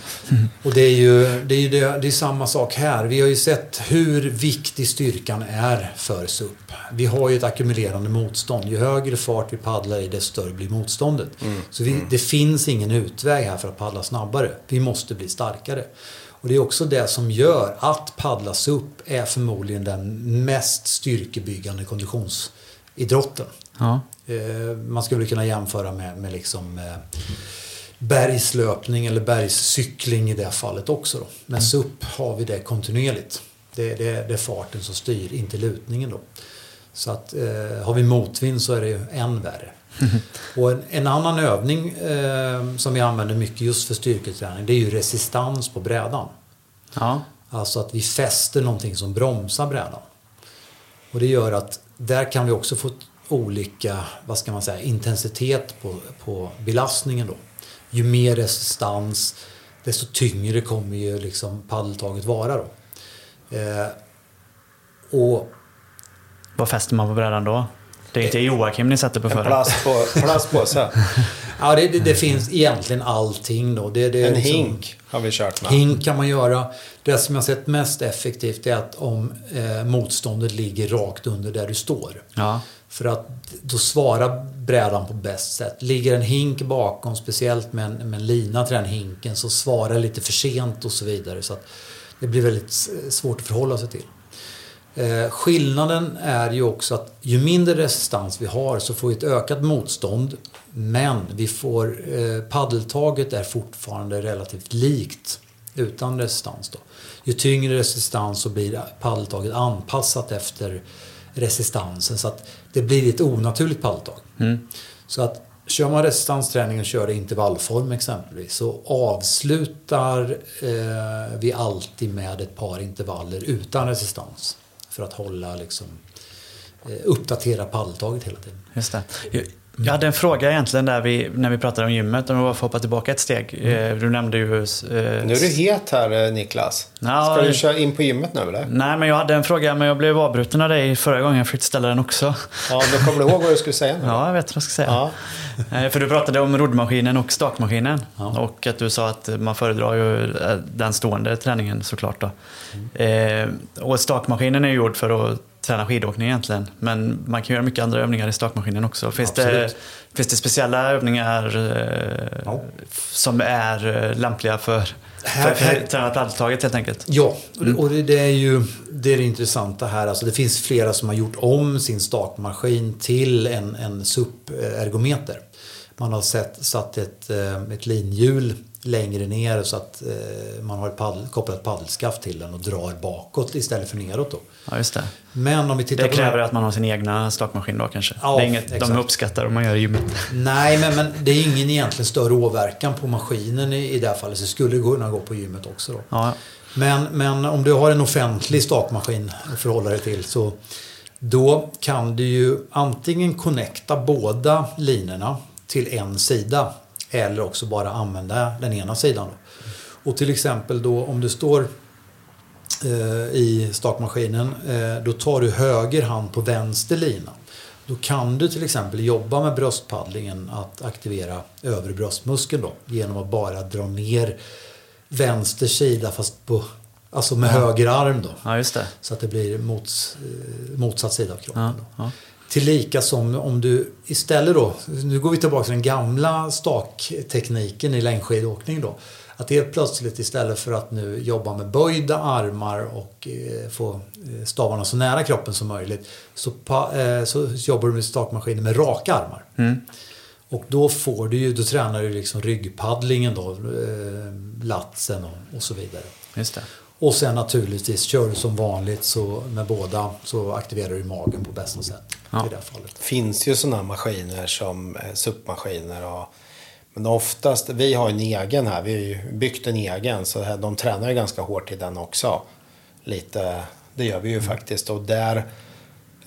[SPEAKER 2] Och det är ju det är, ju det, det är samma sak här. Vi har ju sett hur viktig styrkan är för SUP. Vi har ju ett ackumulerande motstånd. Ju högre fart vi paddlar i, desto större blir motståndet. Så vi, det finns ingen utväg här för att paddla snabbare. Vi måste bli starkare. Och det är också det som gör att paddla SUP är förmodligen den mest styrkebyggande konditionsidrotten.
[SPEAKER 1] Ja.
[SPEAKER 2] Eh, Man skulle kunna jämföra med, med liksom, eh, bergslöpning eller bergscykling i det fallet också. Då. Men SUP har vi det kontinuerligt. Det, det, det är farten som styr, inte lutningen. Då. Så att, eh, har vi motvind så är det ju än värre. Och en, en annan övning eh, som vi använder mycket just för styrketräning det är ju resistans på brädan.
[SPEAKER 1] Ja.
[SPEAKER 2] Alltså att vi fäster någonting som bromsar brädan. Och det gör att där kan vi också få olika, vad ska man säga, intensitet på, på belastningen då. Ju mer resistans, desto tyngre kommer ju liksom paddeltaget vara då. Eh, och
[SPEAKER 1] Vad fäster man på brädan då? Det är inte Joakim ni sätter på
[SPEAKER 3] En
[SPEAKER 1] förra.
[SPEAKER 3] plast på, plastpåse.
[SPEAKER 2] ja, det, det, det finns egentligen allting då. Det, det är
[SPEAKER 3] En
[SPEAKER 2] liksom-
[SPEAKER 3] hink har vi kört med.
[SPEAKER 2] Hink kan man göra. Det som jag sett mest effektivt är att om eh, motståndet ligger rakt under där du står.
[SPEAKER 1] Ja.
[SPEAKER 2] För att då svarar brädan på bäst sätt. Ligger en hink bakom, speciellt med en, med en lina till den hinken, så svarar lite för sent och så vidare. Så att det blir väldigt svårt att förhålla sig till. Eh, skillnaden är ju också att ju mindre resistans vi har så får vi ett ökat motstånd. Men vi får, eh, paddeltaget är fortfarande relativt likt utan resistans. Då. Ju tyngre resistans så blir paddeltaget anpassat efter resistansen så att det blir ett onaturligt paddeltag. Så att kör man resistansträning och kör intervallform exempelvis så avslutar eh, vi alltid med ett par intervaller utan resistans. För att hålla liksom eh, uppdatera paddeltaget hela tiden.
[SPEAKER 1] Just det. Jag- Jag hade en fråga egentligen där vi, när vi pratade om gymmet. Om vi bara får hoppa tillbaka ett steg. Eh, Du nämnde ju... eh,
[SPEAKER 3] Nu är du het här eh, Niklas.
[SPEAKER 1] Ja,
[SPEAKER 3] Ska du köra in på gymmet nu eller?
[SPEAKER 1] Nej, men jag hade en fråga men jag blev avbruten av dig förra gången. Jag försökte ställa den också.
[SPEAKER 3] Ja, då kommer du ihåg vad du skulle säga nu?
[SPEAKER 1] Ja, jag vet vad jag ska säga.
[SPEAKER 3] Ja.
[SPEAKER 1] Eh, För du pratade om roddmaskinen och stakmaskinen.
[SPEAKER 2] Ja.
[SPEAKER 1] Och att du sa att man föredrar ju den stående träningen såklart. Då. Eh, och stakmaskinen är ju gjord för att träna skidåkning egentligen. Men man kan göra mycket andra övningar i stakmaskinen också. Finns, det, finns det speciella övningar eh,
[SPEAKER 2] Ja.
[SPEAKER 1] som är eh, lämpliga för,
[SPEAKER 2] Här-
[SPEAKER 1] för, för träna paddeltaget helt enkelt?
[SPEAKER 2] Ja, och det, det är ju det, är det intressanta här. Alltså det finns flera som har gjort om sin stakmaskin till en, en SUP-ergometer. Man har sett, satt ett, eh, ett linhjul längre ner så att eh, man har ett paddel, kopplat paddelskaft till den och drar bakåt istället för neråt. Då.
[SPEAKER 1] Ja, just det.
[SPEAKER 2] Men om vi tittar
[SPEAKER 1] Det
[SPEAKER 2] på
[SPEAKER 1] kräver att man har sin egna stakmaskin då kanske?
[SPEAKER 2] Ja,
[SPEAKER 1] det är inget
[SPEAKER 2] exakt.
[SPEAKER 1] de uppskattar om man gör i gymmet.
[SPEAKER 2] Nej, men, men det är ingen egentligen större åverkan på maskinen i, i det här fallet. Så det skulle kunna gå på gymmet också. Då.
[SPEAKER 1] Ja,
[SPEAKER 2] Men, men om du har en offentlig stakmaskin att förhålla dig till så då kan du ju antingen connecta båda linorna till en sida eller också bara använda den ena sidan. Och till exempel då om du står eh, i stakmaskinen eh, då tar du höger hand på vänster lina. Då kan du till exempel jobba med bröstpaddlingen att aktivera övre bröstmuskeln då genom att bara dra ner vänster sida fast på, alltså med höger arm då.
[SPEAKER 1] ja.
[SPEAKER 2] Så att det blir mots, eh, motsatt sida av kroppen.
[SPEAKER 1] Ja, ja.
[SPEAKER 2] Tillika som om du istället då, nu går vi tillbaka till den gamla staktekniken i längdskidåkning då. Att helt plötsligt istället för att nu jobba med böjda armar och eh, få eh, stavarna så nära kroppen som möjligt så, pa, eh, så jobbar du med stakmaskinen med raka armar.
[SPEAKER 1] Mm.
[SPEAKER 2] Och då får du ju, då tränar du liksom ryggpaddlingen då, eh, latsen och, och så vidare.
[SPEAKER 1] Just det.
[SPEAKER 2] Och sen naturligtvis kör du som vanligt så med båda så aktiverar du magen på bästa sätt
[SPEAKER 1] Ja.
[SPEAKER 2] i det här fallet.
[SPEAKER 3] Finns ju sådana maskiner som eh, SUP-maskiner. Och, men oftast, vi har ju en egen här. Vi har ju byggt en egen. Så här, de tränar ju ganska hårt i den också. Lite, det gör vi ju faktiskt. Och där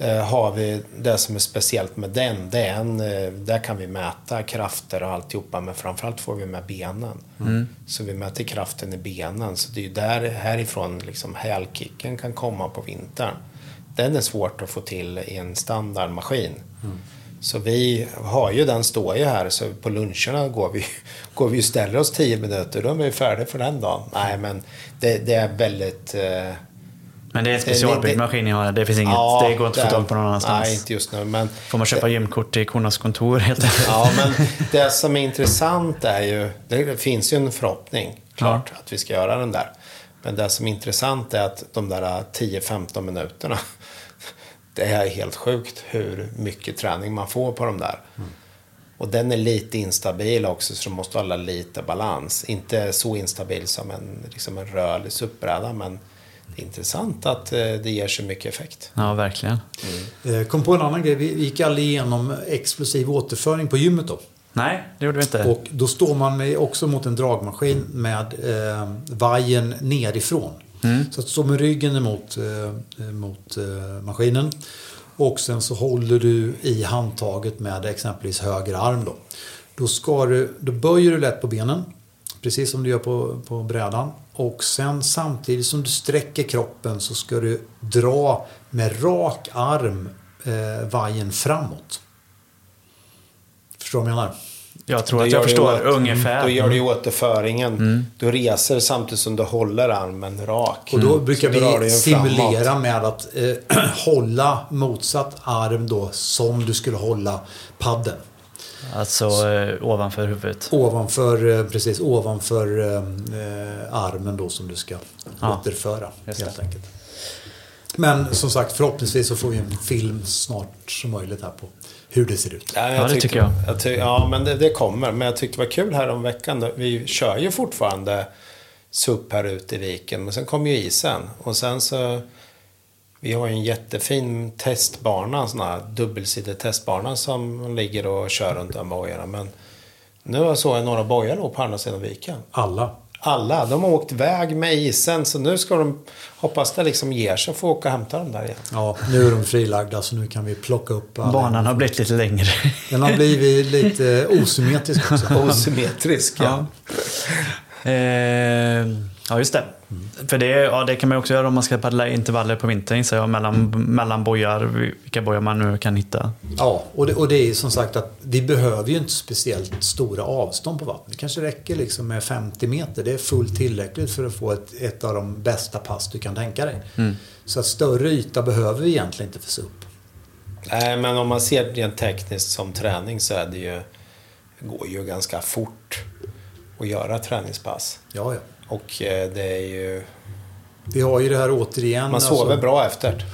[SPEAKER 3] har vi det som är speciellt med den. Det är en, eh, där kan vi mäta krafter och alltihopa. Men framförallt får vi med benen. Så vi mäter kraften i benen. Så det är ju där härifrån liksom hälkicken kan komma på vintern. Den är svårt att få till i en standardmaskin. Så vi har ju den står ju här så på luncherna går vi, går vi och ställer oss 10 minuter. Då är vi färdiga för den dagen. Nej men det, det är väldigt... Eh,
[SPEAKER 1] Men det är en
[SPEAKER 3] Det-
[SPEAKER 1] specialbyggd
[SPEAKER 3] det-
[SPEAKER 1] maskin ni har. Det finns inget, det går inte att få tag på någon annanstans.
[SPEAKER 3] Nej, inte just nu. Men,
[SPEAKER 1] Får man köpa gymkort till Kornas kontor helt enkelt.
[SPEAKER 3] ja, men det som är intressant är ju... Det finns ju en förhoppning, klart, att vi ska göra den där. Men det som är intressant är att de där 10-15 minuterna. Det är helt sjukt hur mycket träning man får på de där. Och den är lite instabil också så du måste hålla lite balans. Inte så instabil som en, liksom en rörlig SUP-bräda men det är intressant att eh, det ger så mycket effekt.
[SPEAKER 1] Ja, verkligen.
[SPEAKER 2] Eh, Kom på en annan grej. Vi gick aldrig igenom explosiv återföring på gymmet då.
[SPEAKER 1] Nej, det gjorde vi inte.
[SPEAKER 2] Och då står man med, också mot en dragmaskin med eh, vajern nerifrån. Så att stå med ryggen emot eh, mot eh, maskinen. Och sen så håller du i handtaget med exempelvis höger arm då. Då, ska du, då böjer du lätt på benen. Precis som du gör på, på brädan. Och sen samtidigt som du sträcker kroppen så ska du dra med rak arm eh, vajern framåt. Förstår du vad jag menar?
[SPEAKER 1] jag tror
[SPEAKER 3] Då
[SPEAKER 1] att jag förstår
[SPEAKER 3] åt-
[SPEAKER 1] ungefär.
[SPEAKER 3] Då gör du återföringen. Du reser samtidigt som du håller armen rak.
[SPEAKER 2] Och då
[SPEAKER 3] Mm.
[SPEAKER 2] brukar
[SPEAKER 3] Så
[SPEAKER 2] vi simulera
[SPEAKER 3] framåt.
[SPEAKER 2] med att eh, hålla motsatt arm då som du skulle hålla paddeln.
[SPEAKER 1] Alltså eh, ovanför huvudet.
[SPEAKER 2] Ovanför, eh, precis ovanför eh, armen då som du ska
[SPEAKER 1] Ja,
[SPEAKER 2] återföra.
[SPEAKER 1] just
[SPEAKER 2] Helt
[SPEAKER 1] det.
[SPEAKER 2] enkelt. Men som sagt förhoppningsvis så får vi en film snart som möjligt här på hur det ser ut.
[SPEAKER 3] Ja,
[SPEAKER 1] Ja, det
[SPEAKER 3] tyckte-
[SPEAKER 1] tycker jag.
[SPEAKER 3] jag ty, ja, men det, det kommer. Men jag tyckte det var kul här om veckan. Då. Vi kör ju fortfarande SUP här ute i viken. Men sen kom ju isen. Och sen så... Vi har ju en jättefin testbana, en sån här dubbelsidig testbana som ligger och kör runt de bojarna. Men nu såg jag några bojar då på andra sidan viken.
[SPEAKER 2] Alla.
[SPEAKER 3] Alla, de har åkt iväg med isen. Så nu ska de, hoppas det liksom ger sig, få åka och hämta dem där igen.
[SPEAKER 2] Ja, nu är de frilagda så nu kan vi plocka upp alla.
[SPEAKER 1] Banan har blivit lite längre.
[SPEAKER 2] Den har blivit lite osymmetrisk också.
[SPEAKER 3] Osymmetrisk, ja.
[SPEAKER 1] Eh, Ja, just det. För det, ja, det kan man också göra om man ska paddla intervaller på vintern, så jag, mellan, mellan bojar, vilka bojar man nu kan hitta.
[SPEAKER 2] Ja, och det, och det är ju som sagt att vi behöver ju inte speciellt stora avstånd på vattnet. Det kanske räcker liksom med 50 meter. Det är fullt tillräckligt för att få ett, ett av de bästa pass du kan tänka dig. Så att större yta behöver vi egentligen inte för SUP.
[SPEAKER 3] Nej, men om man ser rent tekniskt som träning så är det ju... Går ju ganska fort att göra träningspass.
[SPEAKER 2] Ja, ja.
[SPEAKER 3] Och eh, det är ju...
[SPEAKER 2] Vi har ju det här återigen.
[SPEAKER 3] Man sover
[SPEAKER 2] alltså-
[SPEAKER 3] bra efter.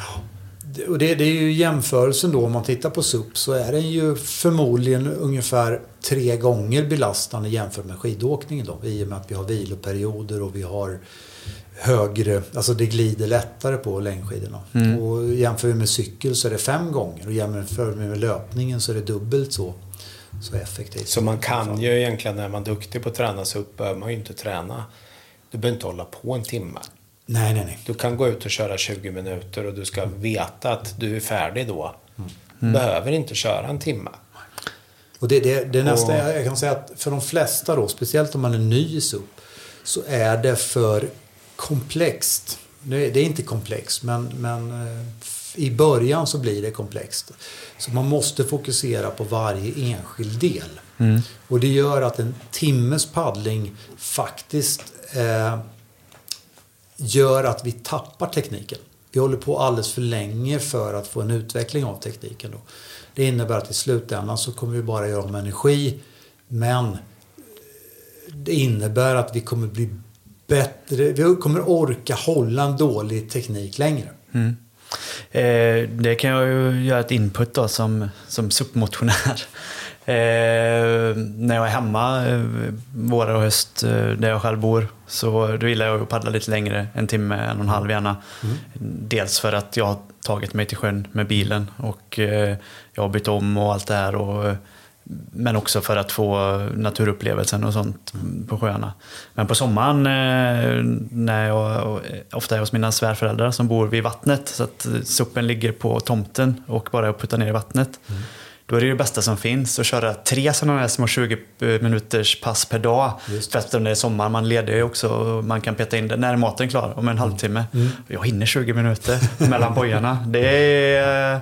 [SPEAKER 2] Och det, det är ju jämförelsen då om man tittar på SUP så är den ju förmodligen ungefär tre gånger belastande jämfört med skidåkningen då. I och med att vi har viloperioder och vi har högre, alltså det glider lättare på längdskidorna. Och jämför vi med cykel så är det fem gånger och jämför vi med löpningen så är det dubbelt så, så effektivt.
[SPEAKER 3] Så man kan ju egentligen, när man är duktig på att träna sig upp, behöver man ju inte träna. Du behöver inte hålla på en timme.
[SPEAKER 2] Nej, nej, nej.
[SPEAKER 3] Du kan gå ut och köra 20 minuter och du ska veta att du är färdig då. Du behöver inte köra en timme.
[SPEAKER 2] Och det, det, det är
[SPEAKER 3] Och-
[SPEAKER 2] jag kan säga att för de flesta då, speciellt om man är ny i SUP, så är det för komplext. Det, det är inte komplext, men, men eh, i början så blir det komplext. Så man måste fokusera på varje enskild del. Och det gör att en timmes paddling faktiskt eh, gör att vi tappar tekniken. Vi håller på alldeles för länge för att få en utveckling av tekniken. Då. Det innebär att i slutändan så kommer vi bara göra om energi. Men det innebär att vi kommer bli bättre. Vi kommer orka hålla en dålig teknik längre. Mm.
[SPEAKER 1] Eh, det kan jag ju göra ett input då som, som SUP-motionär. Eh, när jag är hemma eh, vår och höst eh, där jag själv bor så då gillar jag att paddla lite längre, en timme, en och en halv gärna. Dels för att jag har tagit mig till sjön med bilen och eh, jag har bytt om och allt det här. Och, men också för att få naturupplevelsen och sånt på sjöarna. Men på sommaren eh, när jag ofta är hos mina svärföräldrar som bor vid vattnet så att eh, suppen ligger på tomten och bara är att putta ner i vattnet. Då är det det bästa som finns att köra tre sådana här små 20 minuters pass per dag. För att om det är sommar, man leder ju också och man kan peta in det. När är maten klar? Om en halvtimme. Jag hinner 20 minuter mellan bojarna. Det är,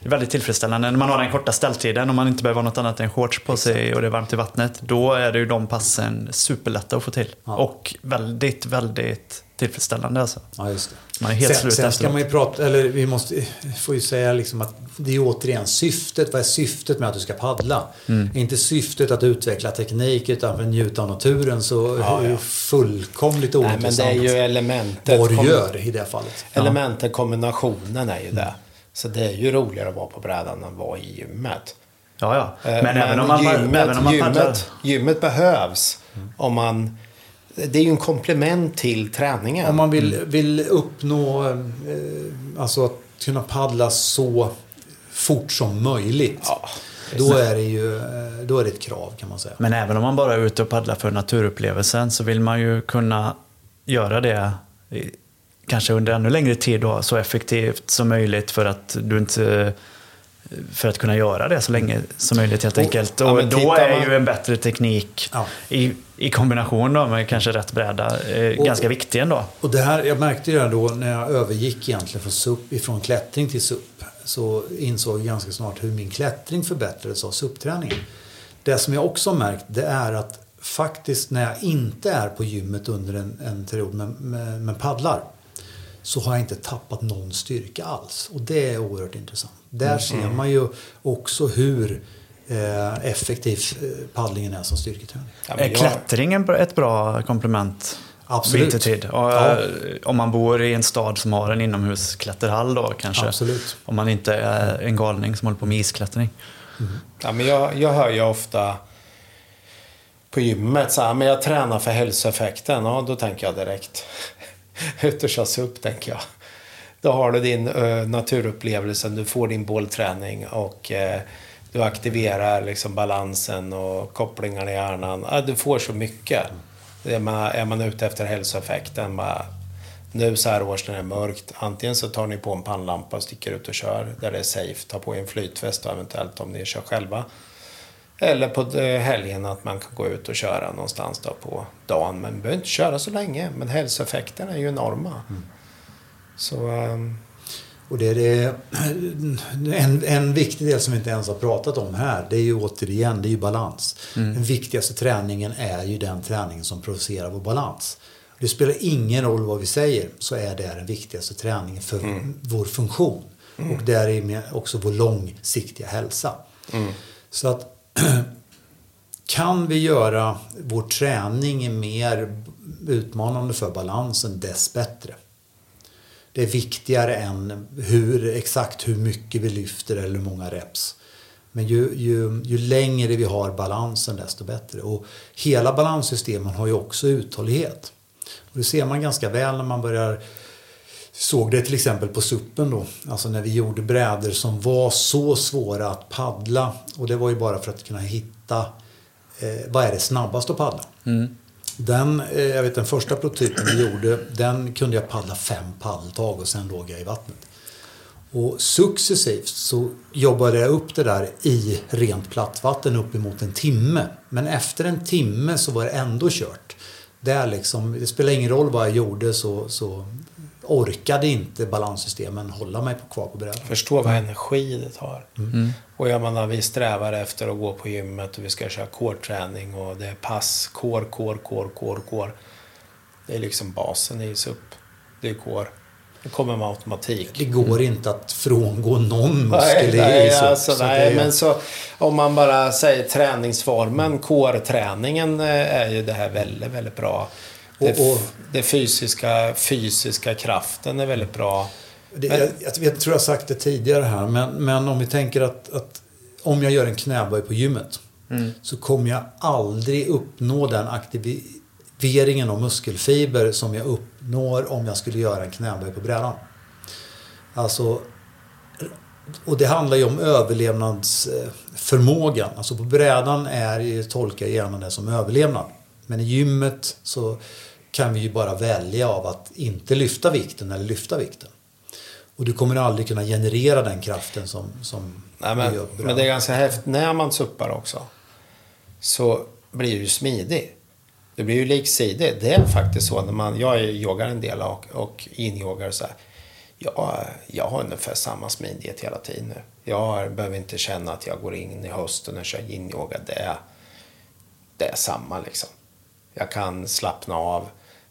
[SPEAKER 1] det är väldigt tillfredsställande. När man har den korta ställtiden och man inte behöver ha något annat än shorts på sig och det är varmt i vattnet. Då är det ju de passen superlätta att få till.
[SPEAKER 2] Ja.
[SPEAKER 1] Och väldigt, väldigt tillfredsställande alltså.
[SPEAKER 2] Ja, just det.
[SPEAKER 1] Man är helt
[SPEAKER 2] sen,
[SPEAKER 1] slut
[SPEAKER 2] sen ska
[SPEAKER 1] efteråt.
[SPEAKER 2] man ju prata, eller vi måste, får ju säga liksom att det är återigen syftet. Vad är syftet med att du ska paddla?
[SPEAKER 3] Mm.
[SPEAKER 2] Inte syftet att utveckla teknik utan för att njuta av naturen så
[SPEAKER 3] Ja,
[SPEAKER 2] är det
[SPEAKER 3] ja.
[SPEAKER 2] fullkomligt
[SPEAKER 3] Nej, men
[SPEAKER 2] ointressant
[SPEAKER 3] det är ju elementet.
[SPEAKER 2] vad du gör i det fallet.
[SPEAKER 3] Elementet, kombinationen är ju det. Så det är ju roligare att vara på brädan än att vara i gymmet.
[SPEAKER 1] Ja, ja.
[SPEAKER 3] Eh,
[SPEAKER 1] Men, även om man,
[SPEAKER 3] gymmet,
[SPEAKER 1] även om man paddlar...
[SPEAKER 3] gymmet, gymmet behövs om man... Det är ju en komplement till träningen.
[SPEAKER 2] Om man vill, vill uppnå, eh, alltså att kunna paddla så fort som möjligt.
[SPEAKER 3] Ja,
[SPEAKER 2] då är det ju eh, då är det ett krav kan man säga.
[SPEAKER 1] Men även om man bara är ute och paddlar för naturupplevelsen så vill man ju kunna göra det kanske under ännu längre tid då, så effektivt som möjligt för att du inte för att kunna göra det så länge som möjligt helt enkelt.
[SPEAKER 3] ja,
[SPEAKER 1] Och
[SPEAKER 3] men
[SPEAKER 1] då är
[SPEAKER 3] man-
[SPEAKER 1] ju en bättre teknik
[SPEAKER 2] Ja.
[SPEAKER 1] i, i kombination då med kanske rätt bräda eh,
[SPEAKER 2] Och-
[SPEAKER 1] ganska viktig ändå.
[SPEAKER 2] Och det här, jag märkte ju det då när jag övergick egentligen från, SUP, ifrån klättring till SUP. Så insåg jag ganska snart hur min klättring förbättrades av SUP-träningen. Det som jag också märkt det är att faktiskt när jag inte är på gymmet under en, en period men, men paddlar så har jag inte tappat någon styrka alls. Och det är oerhört intressant. Där ser man ju också hur eh, effektiv eh, paddlingen är som styrketräning.
[SPEAKER 3] Ja,
[SPEAKER 1] Är
[SPEAKER 3] jag-
[SPEAKER 1] klättring en bra- ett bra komplement?
[SPEAKER 2] Absolut.
[SPEAKER 1] Vintertid. Och,
[SPEAKER 2] Ja.
[SPEAKER 1] eh, Om man bor i en stad som har en inomhusklätterhall då kanske.
[SPEAKER 2] Absolut.
[SPEAKER 1] Om man inte är en galning som håller på med isklättring.
[SPEAKER 3] Ja, men jag, jag hör ju ofta på gymmet så här, men jag tränar för hälsoeffekten. Ja, då tänker jag direkt. Ut och körs upp, tänker jag. Då har du din uh, naturupplevelse, du får din bollträning och uh, du aktiverar liksom balansen och kopplingarna i hjärnan. Uh, du får så mycket. Är man, är man ute efter hälsoeffekten, bara, nu så här års när det är mörkt, antingen så tar ni på en pannlampa och sticker ut och kör där det är safe, ta på er en flytväst och eventuellt om ni kör själva. Eller på eh, helgen att man kan gå ut och köra någonstans då på dagen. Men man behöver inte köra så länge. Men hälsoeffekterna är ju enorma. Så ehm,
[SPEAKER 2] Och det är det, en, en viktig del som vi inte ens har pratat om här, det är ju återigen, det är ju balans. Den viktigaste träningen är ju den träningen som producerar vår balans. Det spelar ingen roll vad vi säger, så är det den viktigaste träningen för vår funktion. Och därmed också vår långsiktiga hälsa. Så att kan vi göra vår träning mer utmanande för balansen, dess bättre. Det är viktigare än hur, exakt hur mycket vi lyfter eller hur många reps. Men ju, ju, ju längre vi har balansen desto bättre. Och hela balanssystemen har ju också uthållighet. Och det ser man ganska väl när man börjar såg det till exempel på suppen då. Alltså när vi gjorde brädor som var så svåra att paddla. Och det var ju bara för att kunna hitta vad är det snabbast att paddla. Den, eh, jag vet den första prototypen vi gjorde, den kunde jag paddla fem paddeltag och sen låg jag i vattnet. Och successivt så jobbade jag upp det där i rent plattvatten uppemot en timme. Men efter en timme så var det ändå kört. Där liksom, det spelar ingen roll vad jag gjorde så, så orkade inte balanssystemen hålla mig på- kvar på brädan.
[SPEAKER 3] förstå vad energi det tar. Och jag menar, vi strävar efter att gå på gymmet och vi ska köra core-träning och det är pass, core, core, core, core, core. Det är liksom basen i SUP. Det är core. Det kommer med automatik.
[SPEAKER 2] Det går inte att frångå någon muskel
[SPEAKER 3] Nej,
[SPEAKER 2] i så.
[SPEAKER 3] alltså,
[SPEAKER 2] så
[SPEAKER 3] nej men så om man bara säger träningsformen, core-träningen eh, är ju det här väldigt, väldigt bra. Det,
[SPEAKER 2] Och- och-
[SPEAKER 3] det fysiska, fysiska kraften är väldigt bra.
[SPEAKER 2] Det,
[SPEAKER 3] Men-
[SPEAKER 2] jag, jag, tror jag sagt det tidigare här, men, men om vi tänker att, att om jag gör en knäböj på gymmet så kommer jag aldrig uppnå den aktiveringen av muskelfiber som jag uppnår om jag skulle göra en knäböj på brädan. Alltså, och det handlar ju om överlevnadsförmågan. Alltså på brädan är, tolkar jag gärna det som överlevnad. Men i gymmet så kan vi ju bara välja av att inte lyfta vikten eller lyfta vikten. Och du kommer aldrig kunna generera den kraften som, som
[SPEAKER 3] Nej,
[SPEAKER 2] du
[SPEAKER 3] men,
[SPEAKER 2] gör på
[SPEAKER 3] men det är ganska häftigt. När man suppar också så blir du smidig. Det blir ju liksidig. Det är faktiskt så när man, jag yogar en del och, och inyogar så här. Jag, jag har ungefär samma smidighet hela tiden nu. Jag behöver inte känna att jag går in i hösten och kör yin-yoga. Det är, det är samma liksom. Jag kan slappna av.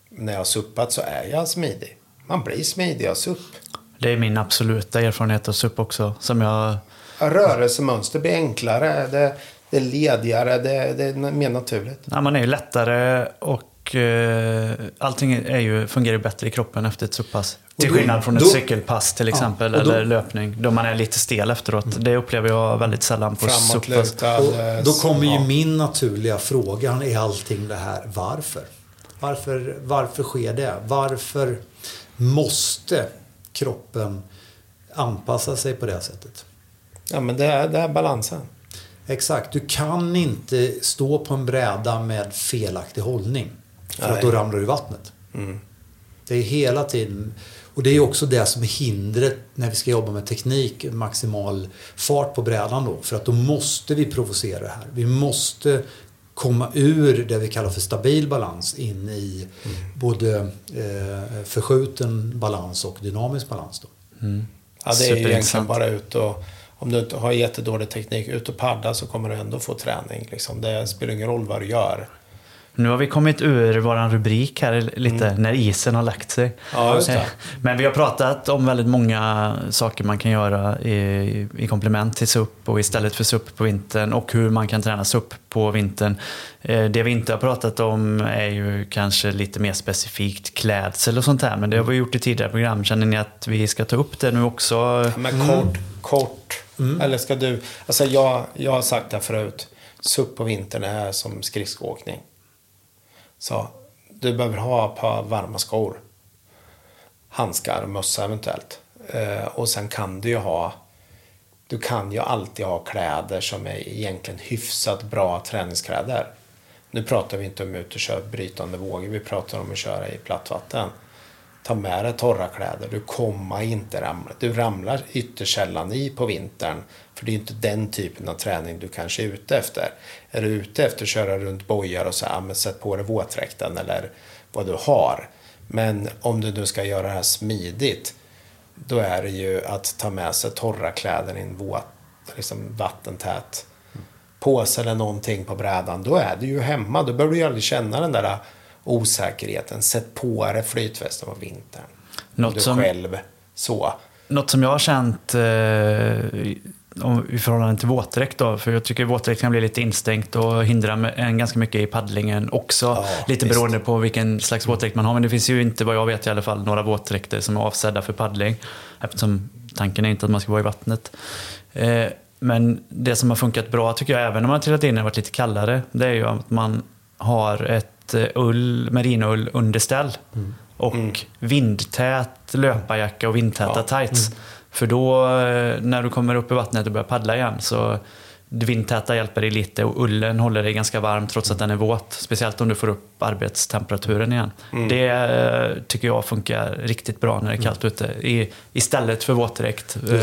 [SPEAKER 3] När jag har suppat så är jag smidig. Man blir smidig av supp.
[SPEAKER 1] Det är min absoluta erfarenhet av SUP också. Som jag...
[SPEAKER 3] Rörelsemönster blir enklare. Det, det är ledigare. Det, det är mer naturligt.
[SPEAKER 1] Ja, man är ju lättare och eh, allting är ju, fungerar ju bättre i kroppen efter ett SUP-pass. Till skillnad från ett
[SPEAKER 2] då-
[SPEAKER 1] cykelpass till exempel,
[SPEAKER 2] och då-
[SPEAKER 1] eller löpning. Då man är lite stel efteråt. Det upplever jag väldigt sällan på SUP-pass.
[SPEAKER 3] Eh,
[SPEAKER 2] då kommer ju
[SPEAKER 3] ja.
[SPEAKER 2] min naturliga fråga i allting det här. Varför? Varför, varför sker det? Varför måste kroppen anpassa sig på det sättet?
[SPEAKER 3] Ja, men det är, det är balansen.
[SPEAKER 2] Exakt. Du kan inte stå på en bräda med felaktig hållning. För att då ramlar du i vattnet.
[SPEAKER 3] Mm.
[SPEAKER 2] Det är hela tiden... Och det är också det som är hindret när vi ska jobba med teknik, maximal fart på brädan då. För att då måste vi provocera det här. Vi måste komma ur det vi kallar för stabil balans in i både eh, förskjuten balans och dynamisk balans. Då.
[SPEAKER 3] Ja, det är ju egentligen bara ut och... Om du inte har jättedålig teknik, ut och paddla så kommer du ändå få träning. Liksom. Det spelar ingen roll vad du gör.
[SPEAKER 1] Nu har vi kommit ur våran rubrik här lite, när isen har lagt sig.
[SPEAKER 3] Mm. Ja,
[SPEAKER 1] Men vi har pratat om väldigt många saker man kan göra i, i komplement till SUP och istället för SUP på vintern och hur man kan träna SUP på vintern. Eh, Det vi inte har pratat om är ju kanske lite mer specifikt klädsel och sånt här, men det har vi gjort i tidigare program. Känner ni att vi ska ta upp det nu också?
[SPEAKER 3] Ja, Men kort, kort. Eller ska du... Alltså jag, jag har sagt det förut. SUP på vintern är som skridskoåkning sa du behöver ha ett par varma skor. Handskar, mössa eventuellt. Eh, och sen kan du ju ha... Du kan ju alltid ha kläder som är egentligen hyfsat bra träningskläder. Nu pratar vi inte om ut och köra brytande vågor. Vi pratar om att köra i platt vatten ta med dig torra kläder. Du kommer inte ramla. Du ramlar ytterst sällan i på vintern. För det är inte den typen av träning du kanske är ute efter. Är du ute efter att köra runt bojar och så här, men sätt på dig våtdräkten eller vad du har. Men om du nu ska göra det här smidigt, då är det ju att ta med sig torra kläder i en våt, liksom vattentät påse eller någonting på brädan. Då är du ju hemma. Då behöver du ju aldrig känna den där osäkerheten. Sätt på dig flytvästen på vintern.
[SPEAKER 1] Något
[SPEAKER 3] du
[SPEAKER 1] som-
[SPEAKER 3] själv så.
[SPEAKER 1] Något som jag har känt eh, om- i förhållande till våtdräkt då, för jag tycker våtdräkt kan bli lite instängt och hindra en ganska mycket i paddlingen också.
[SPEAKER 3] Ja,
[SPEAKER 1] lite
[SPEAKER 3] visst.
[SPEAKER 1] beroende på vilken slags våtdräkt man har. Men det finns ju inte, vad jag vet i alla fall, några våtdräkter som är avsedda för paddling. Eftersom tanken är inte att man ska vara i vattnet. Eh, men det som har funkat bra tycker jag, även om man har trillat in och varit lite kallare, det är ju att man har ett ull, merinoull underställ. Och vindtät löparjacka och vindtäta
[SPEAKER 3] Ja.
[SPEAKER 1] tights. För då eh, när du kommer upp i vattnet och börjar paddla igen så det vindtäta hjälper dig lite och ullen håller dig ganska varm trots att den är våt. Speciellt om du får upp arbetstemperaturen igen. Det eh, tycker jag funkar riktigt bra när det är kallt ute. I, istället för våtdräkt. Eh,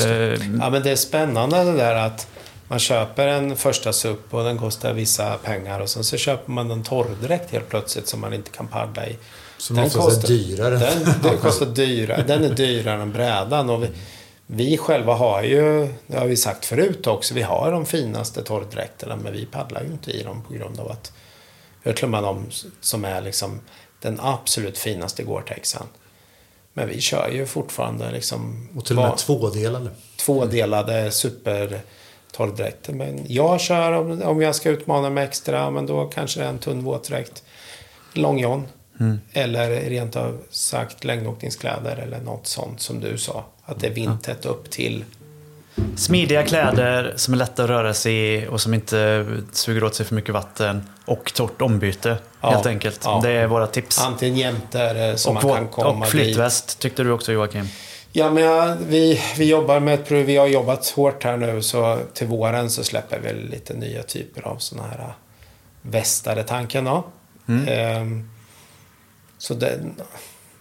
[SPEAKER 3] Ja, men det är spännande det där att man köper en första SUP och den kostar vissa pengar och sen så köper man en torrdräkt helt plötsligt som man inte kan paddla i.
[SPEAKER 2] Som oftast är dyrare.
[SPEAKER 3] Den, den kostar dyrare. Den är dyrare än brädan. Och vi, vi själva har ju, det har vi sagt förut också, vi har de finaste torrdräkterna men vi paddlar ju inte i dem på grund av att vi har de som är liksom den absolut finaste Gore-Texen. Men vi kör ju fortfarande liksom...
[SPEAKER 2] Och till och med tvådelade.
[SPEAKER 3] tvådelade supertorrdräkter. Men jag kör om, om jag ska utmana mig extra, men då kanske det är en tunn våtdräkt. Long john. Eller rent av sagt längdåkningskläder eller något sånt som du sa. Att det är vindtätt upp till.
[SPEAKER 1] Smidiga kläder som är lätta att röra sig i och som inte suger åt sig för mycket vatten. Och torrt ombyte,
[SPEAKER 3] Ja,
[SPEAKER 1] helt enkelt.
[SPEAKER 3] ja.
[SPEAKER 1] Det är våra tips.
[SPEAKER 3] Antingen jämte eh, som
[SPEAKER 1] och,
[SPEAKER 3] man kan komma
[SPEAKER 1] och
[SPEAKER 3] dit.
[SPEAKER 1] flytväst tyckte du också Joakim.
[SPEAKER 3] Ja, men vi, vi jobbar med ett Vi har jobbat hårt här nu så till våren så släpper vi lite nya typer av sådana här äh, västar är tanken då. Ehm, så det,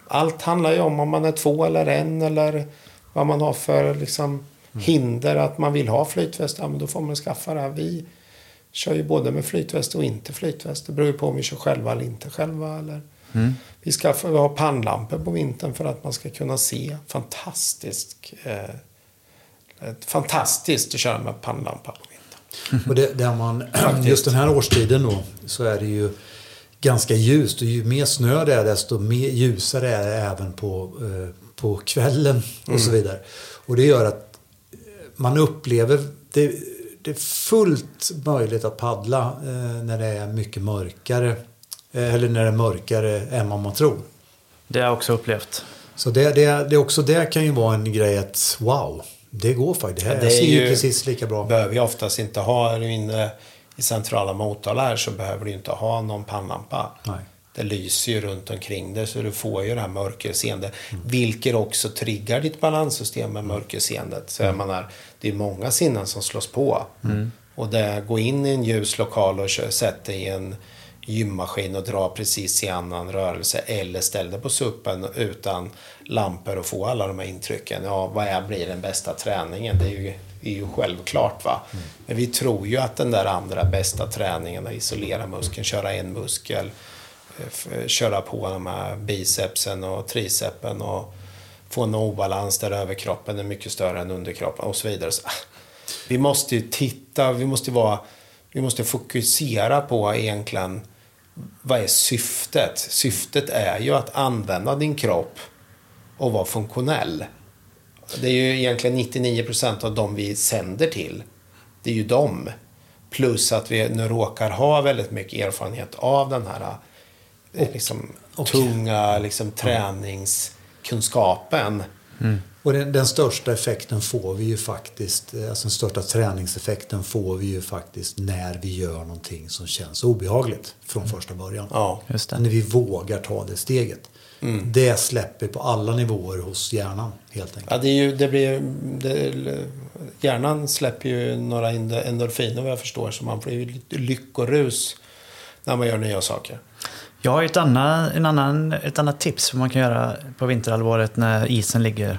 [SPEAKER 3] allt handlar ju om om man är två eller en eller vad man har för liksom, hinder att man vill ha flytväst. Ja, men då får man skaffa det. här. Vi kör ju både med flytväst och inte flytväst. Det beror ju på om vi kör själva eller inte själva. Eller. Vi, skaffar, vi har pannlampor på vintern för att man ska kunna se. Fantastiskt. Eh, fantastiskt att köra med pannlampa på vintern.
[SPEAKER 2] Och det, där man, just den här årstiden då, så är det ju ganska ljust. Och ju mer snö det är, desto mer ljusare är det även på, eh, på kvällen och så vidare. Och det gör att eh, man upplever, det, det är fullt möjligt att paddla eh, när det är mycket mörkare. Eh, eller när det är mörkare än vad man tror.
[SPEAKER 1] Det har jag också upplevt.
[SPEAKER 2] Så det, det, det också det kan ju vara en grej att wow, det går faktiskt. Det här
[SPEAKER 3] Det är
[SPEAKER 2] ser ju
[SPEAKER 3] ju-
[SPEAKER 2] precis lika bra.
[SPEAKER 3] behöver ju oftast inte ha, är du inne i centrala Motala här så behöver du inte ha någon pannlampa.
[SPEAKER 2] Nej.
[SPEAKER 3] Det lyser ju runt omkring dig så du får ju det här mörkerseendet. Vilket också triggar ditt balanssystem med mörkerseendet. Så jag menar, det är många sinnen som slås på. Och det, gå in i en ljus lokal och sätt dig i en gymmaskin och dra precis i annan rörelse. Eller ställ dig på suppen utan lampor och få alla de här intrycken. Ja, vad är, blir den bästa träningen? Det är ju, är ju självklart va. Men vi tror ju att den där andra bästa träningen, att isolera muskeln, köra en muskel, köra på de här bicepsen och tricepen och få en obalans där överkroppen är mycket större än underkroppen och så vidare. Så, vi måste ju titta, vi måste vara, vi måste fokusera på egentligen vad är syftet? Syftet är ju att använda din kropp och vara funktionell. Det är ju egentligen 99% av dem vi sänder till. Det är ju dem. Plus att vi nu råkar ha väldigt mycket erfarenhet av den här eh, liksom,
[SPEAKER 2] och-
[SPEAKER 3] tunga liksom, träningskunskapen.
[SPEAKER 2] Och den, den största effekten får vi ju faktiskt, eh, alltså den största träningseffekten får vi ju faktiskt när vi gör någonting som känns obehagligt från första början.
[SPEAKER 3] Ja.
[SPEAKER 1] Just det.
[SPEAKER 2] När vi vågar ta det steget. Det släpper på alla nivåer hos hjärnan helt enkelt.
[SPEAKER 3] Ja, det är ju, det blir, det, hjärnan släpper ju några endorfiner vad jag förstår. Så man får ju lite lyckorus när man gör nya saker.
[SPEAKER 1] Jag har ett, annan, en annan, ett annat tips vad man kan göra på vinterhalvåret när isen ligger.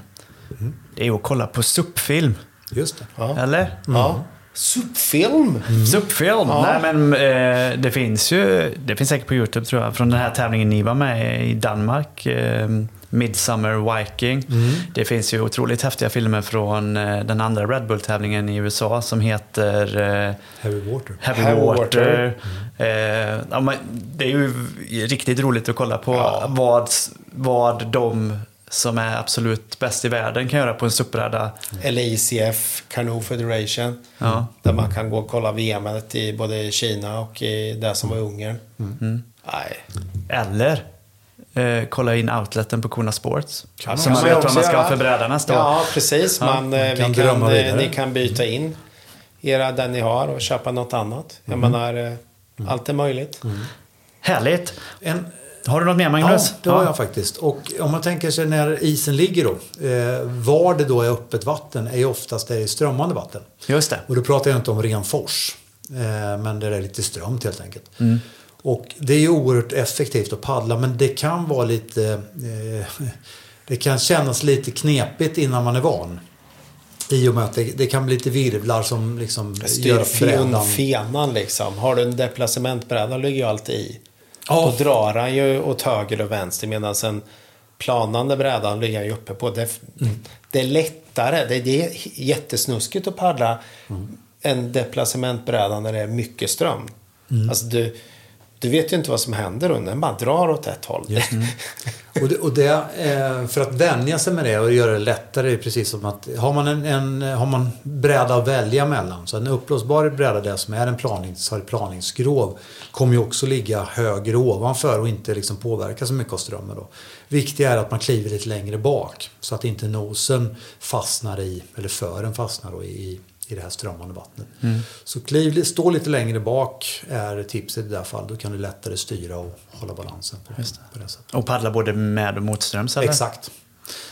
[SPEAKER 1] Det är att kolla på SUP-film.
[SPEAKER 2] Just det.
[SPEAKER 3] Ja.
[SPEAKER 1] Eller?
[SPEAKER 3] Ja. Supfilm.
[SPEAKER 1] SUP-film?
[SPEAKER 3] Ja.
[SPEAKER 1] Nej men eh, det finns ju, det finns säkert på YouTube tror jag, från den här tävlingen ni var med i Danmark. Eh, Midsummer Viking. Det finns ju otroligt häftiga filmer från eh, den andra Red Bull-tävlingen i USA som heter eh,
[SPEAKER 2] Heavy Water.
[SPEAKER 1] Heavy,
[SPEAKER 3] Heavy
[SPEAKER 1] Water. Eh, ja, men det är ju riktigt roligt att kolla på
[SPEAKER 3] Ja.
[SPEAKER 1] vad, vad de som är absolut bäst i världen kan göra på en SUP-bräda.
[SPEAKER 3] Eller ICF, Canoe Federation.
[SPEAKER 1] Ja.
[SPEAKER 3] Där man kan gå och kolla VM i både Kina och i det som var Ungern.
[SPEAKER 1] Mm.
[SPEAKER 3] Nej.
[SPEAKER 1] Eller eh, kolla in outleten på Kona Sports.
[SPEAKER 3] Kan
[SPEAKER 1] så
[SPEAKER 3] man
[SPEAKER 1] vet vad man ska ha för bräda nästa år.
[SPEAKER 3] Ja, precis.
[SPEAKER 1] Ja,
[SPEAKER 3] man, eh,
[SPEAKER 2] man kan
[SPEAKER 3] vi kan, eh, ni kan byta in era den ni har och köpa något annat. Jag menar, eh, allt är möjligt.
[SPEAKER 1] Härligt.
[SPEAKER 2] En,
[SPEAKER 1] Har du något mer
[SPEAKER 2] ja,
[SPEAKER 1] Magnus?
[SPEAKER 2] det har jag faktiskt. Och om man tänker sig när isen ligger då. Eh, var det då är öppet vatten är ju oftast det är strömmande vatten.
[SPEAKER 1] Just det.
[SPEAKER 2] Och då pratar jag inte om ren fors. Eh, men där det är lite strömt helt enkelt. Och det är ju oerhört effektivt att paddla men det kan vara lite... Eh, det kan kännas lite knepigt innan man är van. I och med att det, det kan bli lite virvlar som liksom gör
[SPEAKER 3] Styr
[SPEAKER 2] brädan...
[SPEAKER 3] fenan liksom. Har du en deplacementbräda ligger ju alltid i.
[SPEAKER 2] Ja.
[SPEAKER 3] Då drar han ju åt höger och vänster medan en planande brädan ligger han ju uppe på. Det, det är lättare. Det, det är jättesnuskigt att paddla en deplacementbräda när det är mycket ström. Alltså du, du vet ju inte vad som händer under. Den bara drar åt ett håll.
[SPEAKER 2] Och det, och det, eh, för att vänja sig med det och göra det lättare är precis som att har man en, en har man bräda att välja mellan. Så en uppblåsbar bräda där som är en planings, har planingsskrov kommer ju också ligga högre ovanför och inte liksom påverka så mycket av strömmen. Då. Viktiga är att man kliver lite längre bak så att inte nosen fastnar i, eller fören fastnar i, i det här strömmande vattnet. Så kliv, stå lite längre bak är tipset i det här fallet. Då kan du lättare styra och hålla balansen på, på det sättet.
[SPEAKER 1] Och paddla både med och motströms eller?
[SPEAKER 2] Exakt.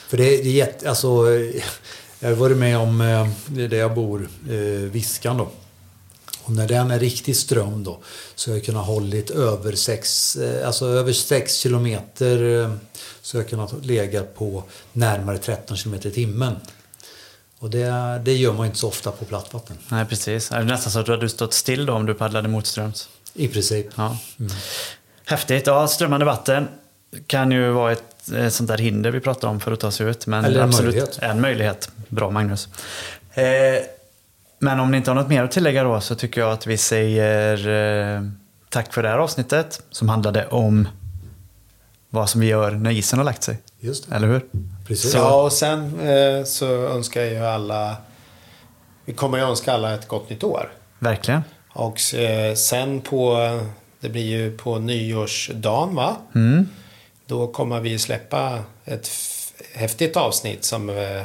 [SPEAKER 2] För det är, det är jätte, alltså, eh, jag har varit med om, eh, där jag bor, eh, Viskan då. Och när den är riktigt ström då så har jag kunnat hållit över 6 alltså över kilometer så har jag kunnat lägga på närmare 13 kilometer i timmen. Och det, det gör man inte så ofta på plattvatten.
[SPEAKER 1] Nej, precis. Det är nästan så att du hade stått still då om du paddlade motströms.
[SPEAKER 2] I princip.
[SPEAKER 1] Ja. Häftigt. Ja, strömmande vatten kan ju vara ett, ett sånt där hinder vi pratar om för att ta sig ut. Men
[SPEAKER 2] Eller en
[SPEAKER 1] absolut
[SPEAKER 2] möjlighet.
[SPEAKER 1] en möjlighet. Bra Magnus. Eh, men om ni inte har något mer att tillägga då så tycker jag att vi säger eh, tack för det här avsnittet som handlade om vad som vi gör när isen har lagt sig.
[SPEAKER 2] Just det.
[SPEAKER 1] Eller hur?
[SPEAKER 2] Precis.
[SPEAKER 3] Ja, och sen eh, så önskar jag ju alla... Vi kommer ju önska alla ett gott nytt år.
[SPEAKER 1] Verkligen.
[SPEAKER 3] Och eh, sen på... Det blir ju på nyårsdagen va?
[SPEAKER 1] Mm.
[SPEAKER 3] Då kommer vi släppa ett häftigt avsnitt som... Eh,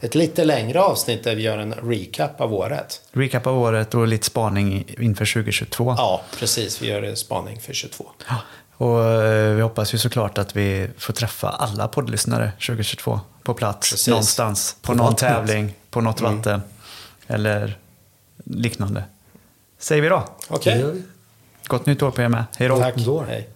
[SPEAKER 3] ett lite längre avsnitt där vi gör en recap av året.
[SPEAKER 1] Recap av året och lite spaning inför 2022.
[SPEAKER 3] Ja, precis. Vi gör en spaning för 22.
[SPEAKER 1] Ja. Och eh, vi hoppas ju såklart att vi får träffa alla poddlyssnare 2022 på plats
[SPEAKER 3] Precis.
[SPEAKER 1] någonstans. På,
[SPEAKER 2] På
[SPEAKER 1] någon
[SPEAKER 2] vattnet.
[SPEAKER 1] tävling, på något vatten eller liknande. Säger vi då.
[SPEAKER 3] Okej.
[SPEAKER 2] Vi.
[SPEAKER 1] Gott nytt år på er med. Hej då.
[SPEAKER 3] Tack.
[SPEAKER 2] Då.
[SPEAKER 3] Hej.